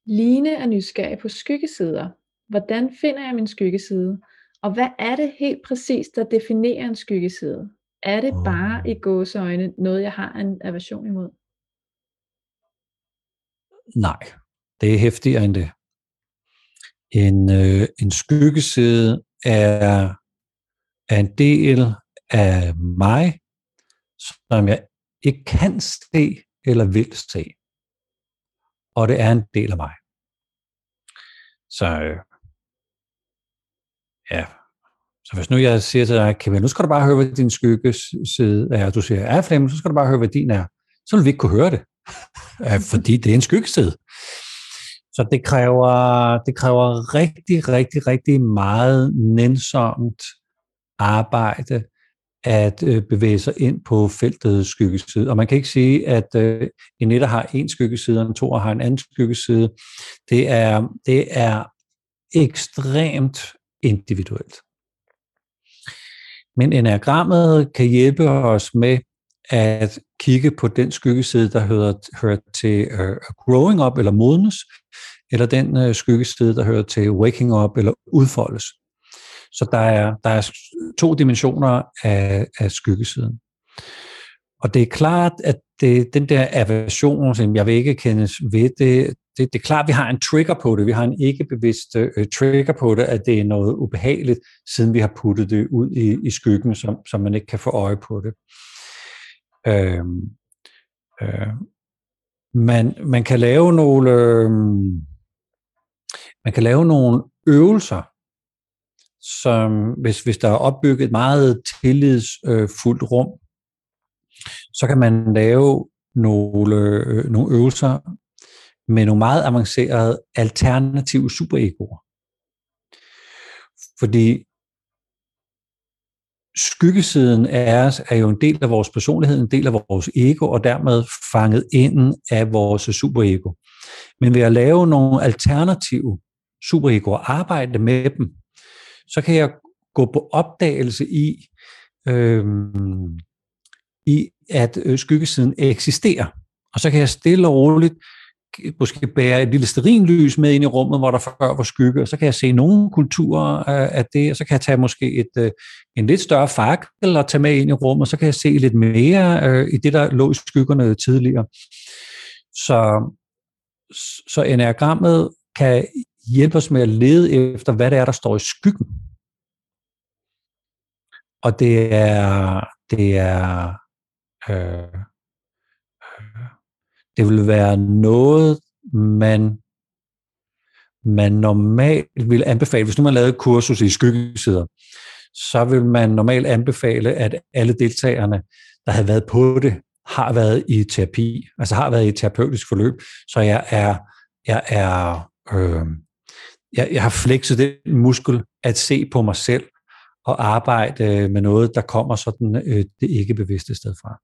Line er nysgerrig på skyggesider. Hvordan finder jeg min skyggeside? Og hvad er det helt præcis, der definerer en skyggeside? Er det bare i gåseøjne noget, jeg har en aversion imod? Nej, det er hæftigere end det. En, øh, en skyggeside er, er en del af mig, som jeg ikke kan se eller vil se. Og det er en del af mig. Så øh, ja, så hvis nu jeg siger til dig, Kevin, nu skal du bare høre, hvad din skyggeside er, og du siger, ja Flemming, så skal du bare høre, hvad din er, så vil vi ikke kunne høre det, (laughs) fordi det er en skyggeside. Så det kræver, det kræver rigtig, rigtig, rigtig meget nænsomt arbejde at øh, bevæge sig ind på feltet skyggeside. Og man kan ikke sige, at øh, en etter har en skyggeside, og en toer har en anden skyggeside. Det er, det er ekstremt individuelt. Men enagrammet kan hjælpe os med at kigge på den skyggeside, der hører, hører til uh, growing up eller modnes, eller den uh, skyggeside, der hører til waking up eller udfoldes. Så der er, der er to dimensioner af, af skyggesiden. Og det er klart, at det, den der aversion, som jeg vil ikke kendes ved, det, det, det er klart, at vi har en trigger på det. Vi har en ikke bevidst øh, trigger på det, at det er noget ubehageligt, siden vi har puttet det ud i, i skyggen, som, som man ikke kan få øje på det. Uh, øh, man, man kan lave nogle øh, man kan lave nogle øvelser, som hvis, hvis der er opbygget et meget tillidsfuldt øh, rum, så kan man lave nogle, øh, nogle øvelser med nogle meget avancerede alternative superegoer. Fordi skyggesiden af os er jo en del af vores personlighed, en del af vores ego, og dermed fanget ind af vores superego. Men ved at lave nogle alternative superegoer, arbejde med dem, så kan jeg gå på opdagelse i, øh, i at øh, skyggesiden eksisterer. Og så kan jeg stille og roligt måske bære et lille sterinlys med ind i rummet, hvor der før var skygge, og så kan jeg se nogle kulturer øh, af det, og så kan jeg tage måske et, øh, en lidt større fakkel og tage med ind i rummet, og så kan jeg se lidt mere øh, i det, der lå i skyggerne tidligere. Så, så enagrammet kan hjælpe os med at lede efter, hvad det er, der står i skyggen. Og det er, det er øh, det vil være noget, man, man normalt vil anbefale. Hvis nu man lavede et kursus i skyggesider, så vil man normalt anbefale, at alle deltagerne, der har været på det, har været i terapi, altså har været i et terapeutisk forløb, så jeg er, jeg er, øh, jeg, jeg har flekset den muskel at se på mig selv og arbejde øh, med noget, der kommer sådan øh, det ikke bevidste sted fra.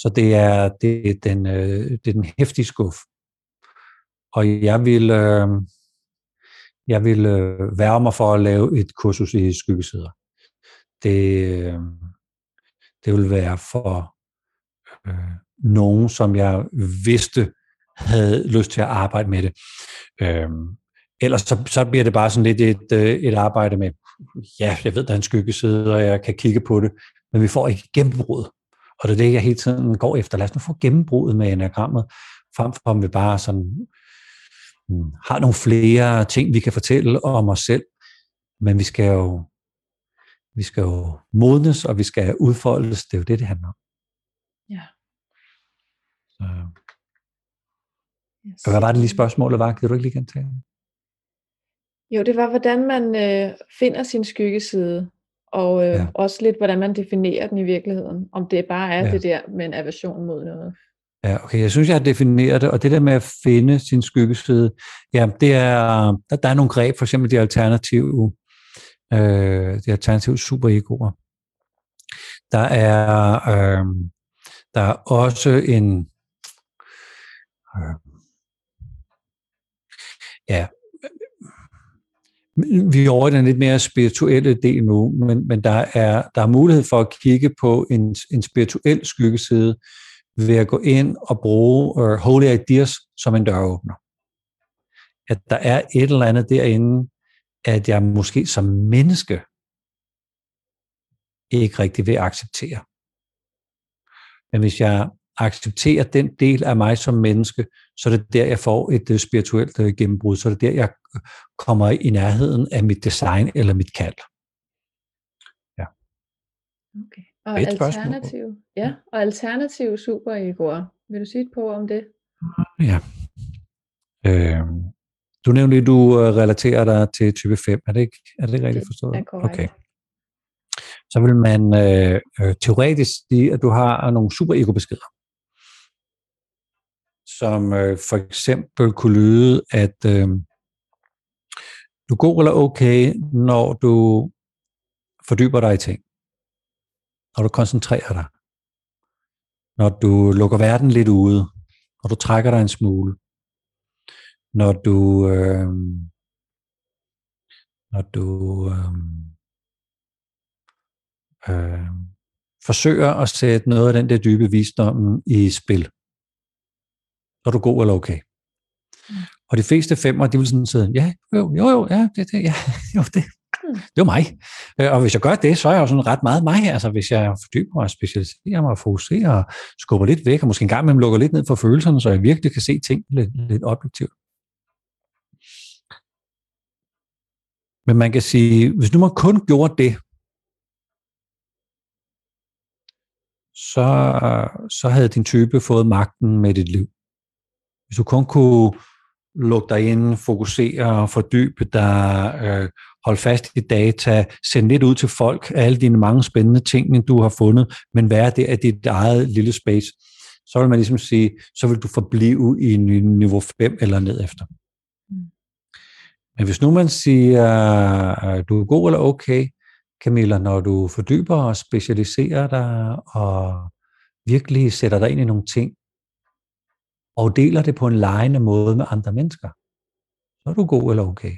Så det er, det er, den, øh, det er den hæftige skuff. Og jeg vil, øh, jeg vil øh, være mig for at lave et kursus i skyggesider. Det, øh, det vil være for øh, nogen, som jeg vidste havde lyst til at arbejde med det. Øh, ellers så, så bliver det bare sådan lidt et, øh, et arbejde med, ja, jeg ved, der er en skyggeside, og jeg kan kigge på det, men vi får ikke gennembrud. Og det er det, jeg hele tiden går efter. Lad os nu få gennembruddet med enagrammet, frem for om vi bare sådan, hmm, har nogle flere ting, vi kan fortælle om os selv. Men vi skal jo, vi skal jo modnes, og vi skal udfoldes. Det er jo det, det handler om. Ja. Så. Yes. Hvad var det lige spørgsmålet var? Kan du ikke lige gentage? Jo, det var, hvordan man øh, finder sin skyggeside og øh, ja. også lidt, hvordan man definerer den i virkeligheden. Om det bare er ja. det der med en aversion mod noget. Ja, okay. Jeg synes, jeg har defineret det, og det der med at finde sin skyggeside, ja, det er, der, der er nogle greb, for eksempel de alternative, øh, de alternative superegoer. Der er, øh, der er også en, øh, ja, vi er over i den lidt mere spirituelle del nu, men, men der, er, der er mulighed for at kigge på en, en spirituel skyggeside ved at gå ind og bruge uh, Holy Ideas som en døråbner. At der er et eller andet derinde, at jeg måske som menneske ikke rigtig vil acceptere. Men hvis jeg accepterer den del af mig som menneske, så er det der, jeg får et uh, spirituelt uh, gennembrud. Så er det der, jeg kommer i nærheden af mit design eller mit kald. Ja. Okay. Og et alternativ, ja, og alternativ superegoer. Vil du sige et på om det? Ja. Øh, du nævnte at du øh, relaterer dig til type 5. Er det ikke, er det ikke rigtigt forstået? Det er korrekt. Okay. Så vil man øh, øh, teoretisk sige, at du har nogle superego-beskeder som øh, for eksempel kunne lyde, at øh, du er god eller okay, når du fordyber dig i ting. Når du koncentrerer dig. Når du lukker verden lidt ude. Når du trækker dig en smule. Når du øh, når du øh, øh, forsøger at sætte noget af den der dybe visdom i spil. Er du god eller okay. Mm. Og de fleste femmer, de vil sådan sige, ja, jo, jo, jo, ja, det, det, ja, (laughs) jo, det, mm. det var mig. Øh, og hvis jeg gør det, så er jeg jo sådan ret meget mig. Altså hvis jeg fordyber mig og specialiserer mig og fokuserer og skubber lidt væk, og måske en gang imellem lukker lidt ned for følelserne, så jeg virkelig kan se ting lidt, lidt objektivt. Men man kan sige, hvis nu man kun gjorde det, så, så havde din type fået magten med dit liv. Hvis du kun kunne lukke dig ind, fokusere, fordybe dig, øh, hold fast i data, send lidt ud til folk af alle dine mange spændende ting, du har fundet, men være det af dit eget lille space. Så vil man ligesom sige, så vil du forblive i niveau 5 eller ned efter. Mm. Men hvis nu man siger, du er god eller okay, Camilla, når du fordyber og specialiserer dig og virkelig sætter dig ind i nogle ting, og deler det på en lejende måde med andre mennesker, så er du god eller okay.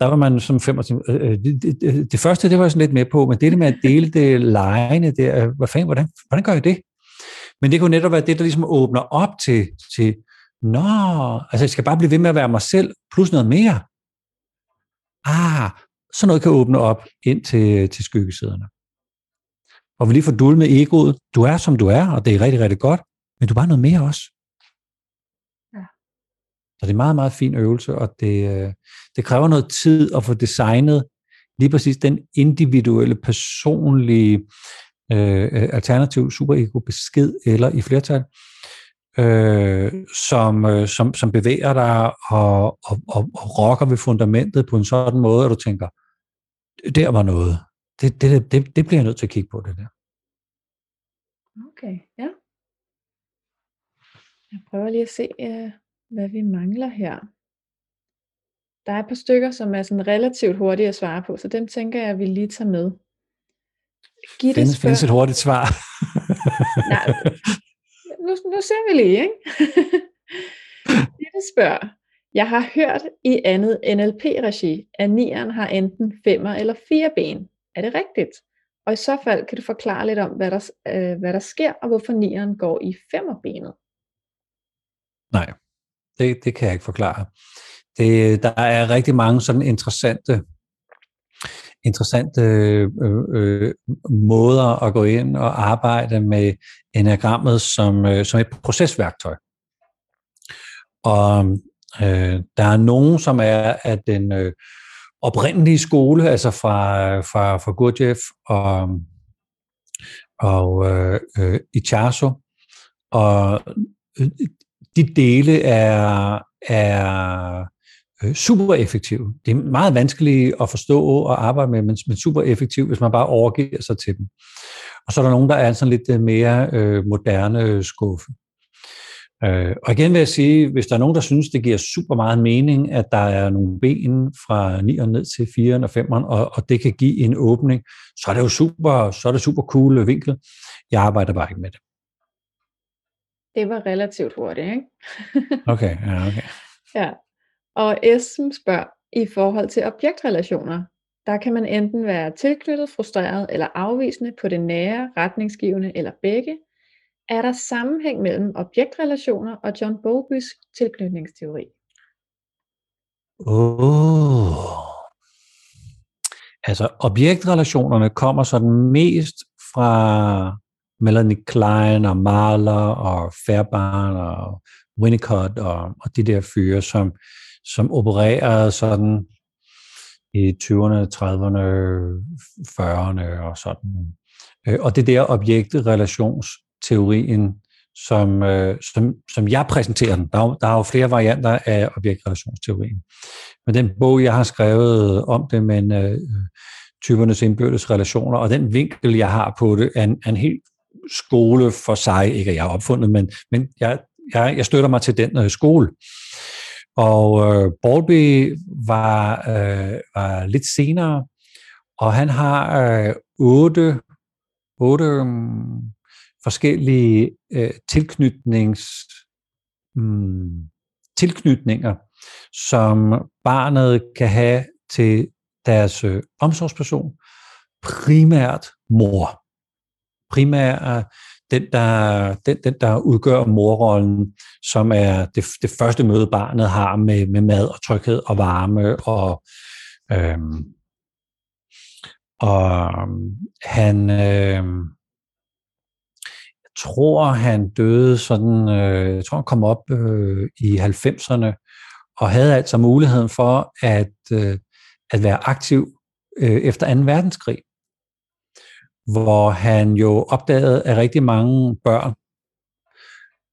Der var man som 25, øh, øh det, det, det, første, det var jeg sådan lidt med på, men det med at dele det lejende, det, er, øh, hvad fanden, hvordan, hvordan gør jeg det? Men det kunne netop være det, der ligesom åbner op til, til nå, altså jeg skal bare blive ved med at være mig selv, plus noget mere. Ah, så noget kan åbne op ind til, til skyggesiderne. Og vi lige får dulmet egoet. Du er, som du er, og det er rigtig, rigtig godt, men du er bare noget mere også. Ja. Så det er en meget, meget fin øvelse, og det, øh, det kræver noget tid at få designet lige præcis den individuelle, personlige øh, alternativ superego besked, eller i flertal, øh, som, øh, som, som bevæger dig og, og, og, og rokker ved fundamentet på en sådan måde, at du tænker, der var noget. Det, det, det, det bliver jeg nødt til at kigge på, det der. Okay, ja. Jeg prøver lige at se, øh, hvad vi mangler her. Der er et par stykker, som er sådan relativt hurtige at svare på, så dem tænker jeg, at vi lige tager med. Gitte findes, spørger... findes et hurtigt svar. (laughs) Nej, nu, nu ser vi lige, ikke? (laughs) Gitte spørger, jeg har hørt i andet NLP-regi, at nieren har enten femmer eller fire ben. Er det rigtigt? Og i så fald kan du forklare lidt om, hvad der, øh, hvad der sker, og hvorfor nieren går i femmerbenet. Nej, det, det kan jeg ikke forklare. Det, der er rigtig mange sådan interessante interessante øh, øh, måder at gå ind og arbejde med enagrammet som, øh, som et procesværktøj. Og øh, der er nogen, som er af den øh, oprindelige skole, altså fra, fra, fra Gurdjieff og, og øh, øh, Ichazo, og øh, de dele er, er øh, super effektive. Det er meget vanskeligt at forstå og arbejde med, men, men super effektivt, hvis man bare overgiver sig til dem. Og så er der nogen, der er sådan lidt øh, mere øh, moderne øh, skuffe. Øh, og igen vil jeg sige, hvis der er nogen, der synes, det giver super meget mening, at der er nogle ben fra 9'eren ned til 4'eren og 5'eren, og, og det kan give en åbning, så er det jo super, så er det super cool vinkel. Jeg arbejder bare ikke med det. Det var relativt hurtigt, ikke? okay, ja, okay. (laughs) Ja, og Esben spørger, i forhold til objektrelationer, der kan man enten være tilknyttet, frustreret eller afvisende på det nære, retningsgivende eller begge. Er der sammenhæng mellem objektrelationer og John Bowlby's tilknytningsteori? Oh. Altså objektrelationerne kommer sådan mest fra Melanie Klein og Mahler og Fairbairn og Winnicott og, og de der fyre, som, som opererede sådan i 20'erne, 30'erne, 40'erne og sådan. Øh, og det der objektrelationsteorien, som, øh, som, som jeg præsenterer den. Der er, der er jo flere varianter af objektrelationsteorien. Men den bog, jeg har skrevet om det, men øh, typernes indbyrdes relationer, og den vinkel, jeg har på det, er en, er en helt skole for sig. Ikke at jeg har opfundet, men, men jeg, jeg, jeg støtter mig til den øh, skole. Og øh, Bowlby var, øh, var lidt senere, og han har øh, otte, otte um, forskellige øh, tilknytnings, um, tilknytninger, som barnet kan have til deres øh, omsorgsperson, primært mor. Primært den der, den, den, der udgør morrollen, som er det, det første møde, barnet har med, med mad og tryghed og varme. Og, øhm, og øhm, han, øhm, jeg tror, han døde sådan, øh, jeg tror, han kom op øh, i 90'erne, og havde altså muligheden for at, øh, at være aktiv øh, efter 2. verdenskrig hvor han jo opdagede, at rigtig mange børn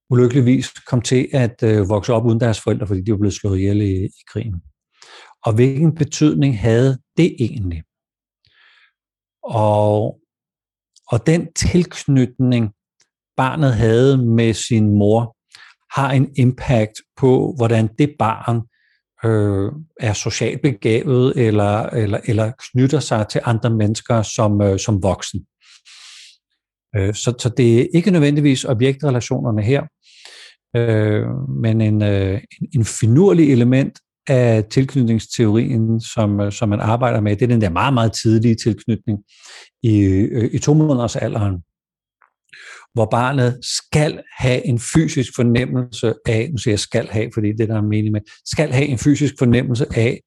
ulykkeligvis kom til at øh, vokse op uden deres forældre, fordi de var blevet slået ihjel i, i krigen. og hvilken betydning havde det egentlig? Og, og den tilknytning, barnet havde med sin mor, har en impact på, hvordan det barn øh, er socialt begavet eller, eller, eller knytter sig til andre mennesker som, øh, som voksen. Øh, så, så det er ikke nødvendigvis objektrelationerne her, øh, men en, øh, en finurlig element af tilknytningsteorien, som, øh, som man arbejder med, det er den der meget, meget tidlige tilknytning i, øh, i to måneders alderen, hvor barnet skal have en fysisk fornemmelse af, nu siger jeg skal have, fordi det der er mening med, skal have en fysisk fornemmelse af,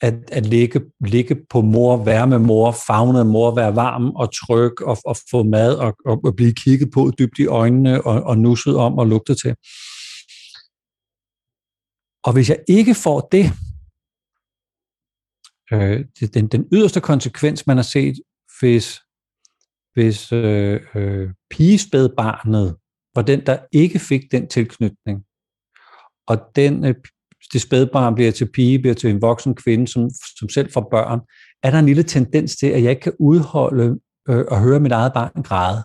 at, at ligge, ligge på mor, være med mor, fagne mor, være varm og tryg og, og få mad og, og, og blive kigget på dybt i øjnene og, og nusset om og lugtet til. Og hvis jeg ikke får det, øh, det den, den yderste konsekvens, man har set, hvis, hvis øh, øh, pigespædbarnet var den, der ikke fik den tilknytning, og den, øh, det spædbarn bliver til pige, bliver til en voksen kvinde, som, som selv får børn, er der en lille tendens til, at jeg ikke kan udholde øh, at høre mit eget barn græde.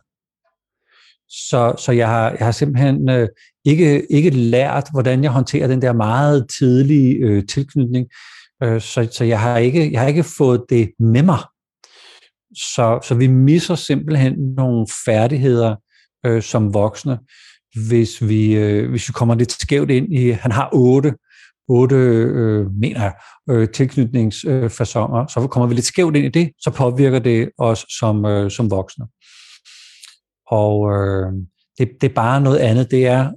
Så, så jeg, har, jeg har simpelthen øh, ikke, ikke lært, hvordan jeg håndterer den der meget tidlige øh, tilknytning. Øh, så, så jeg har ikke jeg har ikke fået det med mig. Så, så vi misser simpelthen nogle færdigheder øh, som voksne, hvis vi, øh, hvis vi kommer lidt skævt ind i, han har otte, otte øh, mener jeg, øh, tilknytningsfasonger, så kommer vi lidt skævt ind i det, så påvirker det os som, øh, som voksne. Og øh, det, det er bare noget andet. Det er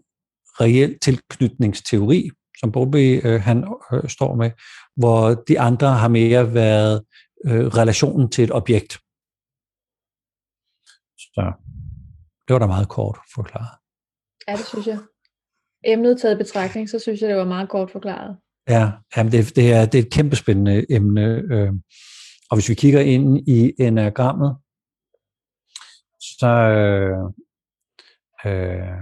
reel tilknytningsteori, som Bobby øh, han øh, står med, hvor de andre har mere været øh, relationen til et objekt. Så det var da meget kort forklaret. Ja, det synes jeg. Emnet taget betragtning, så synes jeg, det var meget kort forklaret. Ja, jamen det, det, er, det er et kæmpespændende emne. Øh, og hvis vi kigger ind i enagrammet, så øh, øh,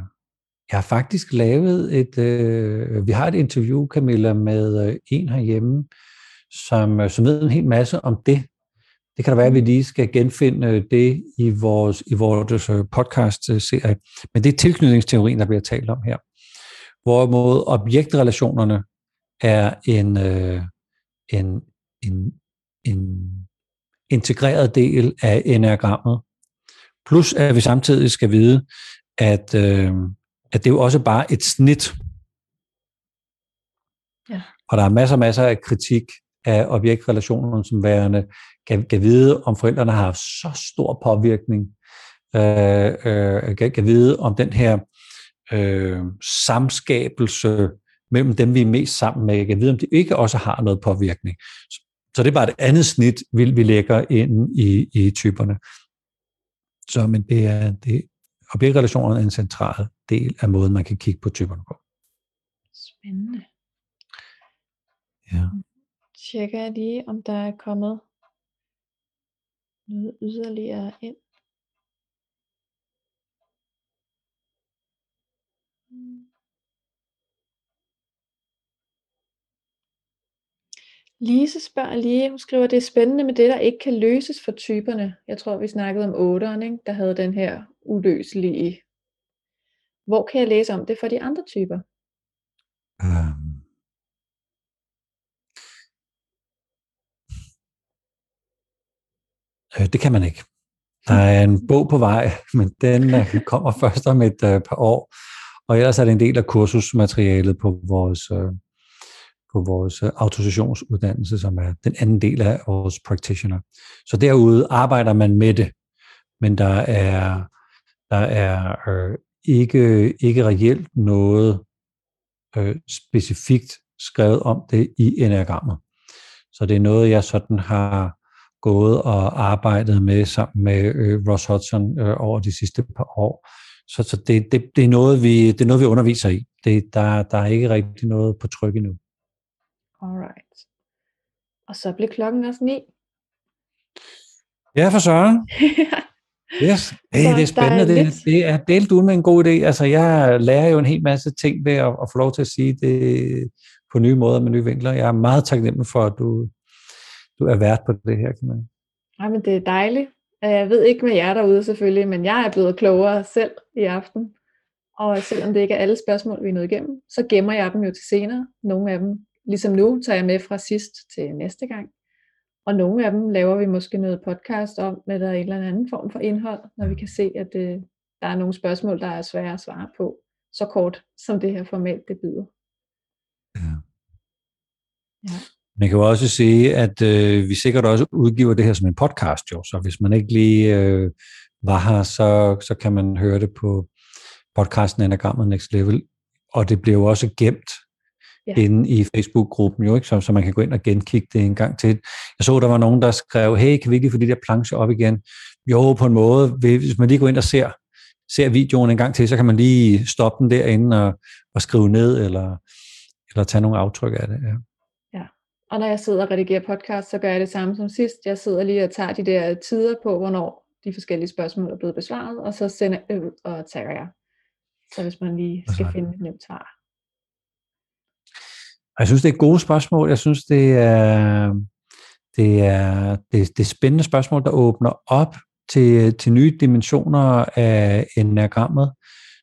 jeg har faktisk lavet et, øh, vi har et interview, Camilla, med øh, en herhjemme, som, øh, som ved en hel masse om det. Det kan da være, at vi lige skal genfinde det i vores, i vores øh, podcast-serie. Men det er tilknytningsteorien, der bliver talt om her. Hvorimod objektrelationerne er en, øh, en, en, en integreret del af enagrammet, Plus at vi samtidig skal vide, at, øh, at det er jo også bare et snit. Ja. Og der er masser og masser af kritik af objektrelationerne som værende, kan, kan vide, om forældrene har haft så stor påvirkning, øh, øh, kan, kan vide, om den her øh, samskabelse mellem dem, vi er mest sammen med, kan vide, om de ikke også har noget påvirkning. Så, så det er bare et andet snit, vi, vi lægger ind i, i typerne. Så men det er, det, objektrelationer er en central del af måden, man kan kigge på typerne på. Spændende. Ja. Tjekker jeg lige, om der er kommet noget yderligere ind. Lise spørger lige, hun skriver, det er spændende med det, der ikke kan løses for typerne. Jeg tror, vi snakkede om 8'eren, ikke? der havde den her uløselige. Hvor kan jeg læse om det for de andre typer? Um. Det kan man ikke. Der er en bog på vej, (laughs) men den øh, kommer først om et uh, par år. Og ellers er det en del af kursusmaterialet på vores, uh, på vores øh, autorisationsuddannelse, som er den anden del af vores practitioner. Så derude arbejder man med det, men der er, der er øh, ikke, ikke reelt noget øh, specifikt skrevet om det i enagrammet. Så det er noget, jeg sådan har gået og arbejdet med sammen med øh, Ross Hudson øh, over de sidste par år. Så, så det, det, det, er noget, vi, det er noget, vi underviser i. Det, der, der er ikke rigtig noget på tryk endnu. Alright. Og så blev klokken også ni. Ja, for søren. (laughs) Yes. Hey, det er spændende. Det, det er delt ud med en god idé. Altså, jeg lærer jo en hel masse ting ved at, at få lov til at sige det på nye måder med nye vinkler. Jeg er meget taknemmelig for, at du, du er vært på det her, Camilla. Ej, men det er dejligt. Jeg ved ikke med jer derude selvfølgelig, men jeg er blevet klogere selv i aften. Og selvom det ikke er alle spørgsmål, vi er nået igennem, så gemmer jeg dem jo til senere. Nogle af dem, ligesom nu, tager jeg med fra sidst til næste gang. Og nogle af dem laver vi måske noget podcast om, med der en eller anden form for indhold, når vi kan se, at øh, der er nogle spørgsmål, der er svære at svare på, så kort som det her format det byder. Ja. ja. Man kan jo også sige, at øh, vi sikkert også udgiver det her som en podcast, jo. så hvis man ikke lige øh, var her, så, så kan man høre det på podcasten Anagrammet Next Level, og det bliver jo også gemt ja. inde i Facebook-gruppen, jo, ikke? Så, så man kan gå ind og genkigge det en gang til. Jeg så, der var nogen, der skrev, hey, kan vi ikke få de der plancher op igen? Jo, på en måde. Hvis man lige går ind og ser, ser videoen en gang til, så kan man lige stoppe den derinde og, og skrive ned, eller, eller tage nogle aftryk af det. Ja. Og når jeg sidder og redigerer podcast, så gør jeg det samme som sidst. Jeg sidder lige og tager de der tider på, hvornår de forskellige spørgsmål er blevet besvaret, og så sender jeg ud og tagger jeg. Så hvis man lige skal finde et nemt svar. Jeg synes, det er et gode spørgsmål. Jeg synes, det er, det er, det, det er spændende spørgsmål, der åbner op til, til nye dimensioner af enagrammet.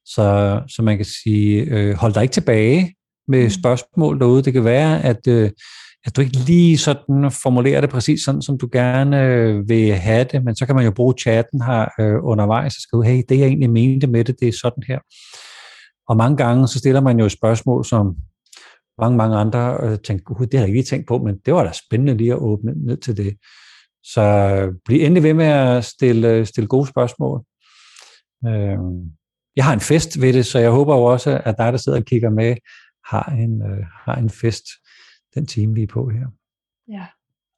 Så, så man kan sige, øh, hold dig ikke tilbage med mm. spørgsmål derude. Det kan være, at, øh, at du ikke lige sådan formulerer det præcis sådan, som du gerne øh, vil have det, men så kan man jo bruge chatten her øh, undervejs og skrive, hey, det jeg egentlig mente med det, det er sådan her. Og mange gange så stiller man jo et spørgsmål, som mange, mange andre øh, tænker, Gud, det har jeg ikke lige tænkt på, men det var da spændende lige at åbne ned til det. Så øh, bliv endelig ved med at stille, øh, stille gode spørgsmål. Øh, jeg har en fest ved det, så jeg håber jo også, at dig, der sidder og kigger med, har en, øh, har en fest den time, vi er på her. Ja,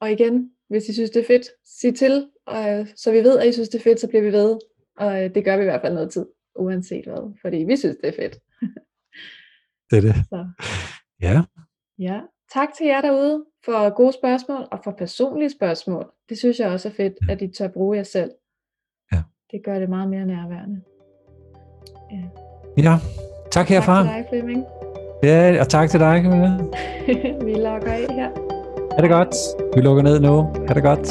og igen, hvis I synes, det er fedt, sig til, og, så vi ved, at I synes, det er fedt, så bliver vi ved. Og øh, det gør vi i hvert fald noget tid, uanset hvad, fordi vi synes, det er fedt. det er det. (laughs) Så. Ja. Ja, tak til jer derude for gode spørgsmål og for personlige spørgsmål. Det synes jeg også er fedt, ja. at I tør bruge jer selv. Ja. Det gør det meget mere nærværende. Ja, ja tak herfra. Tak til dig, Flemming. Ja, og tak til dig, Camilla. (laughs) Vi lukker af her. Ha' det godt. Vi lukker ned nu. Ha' det godt.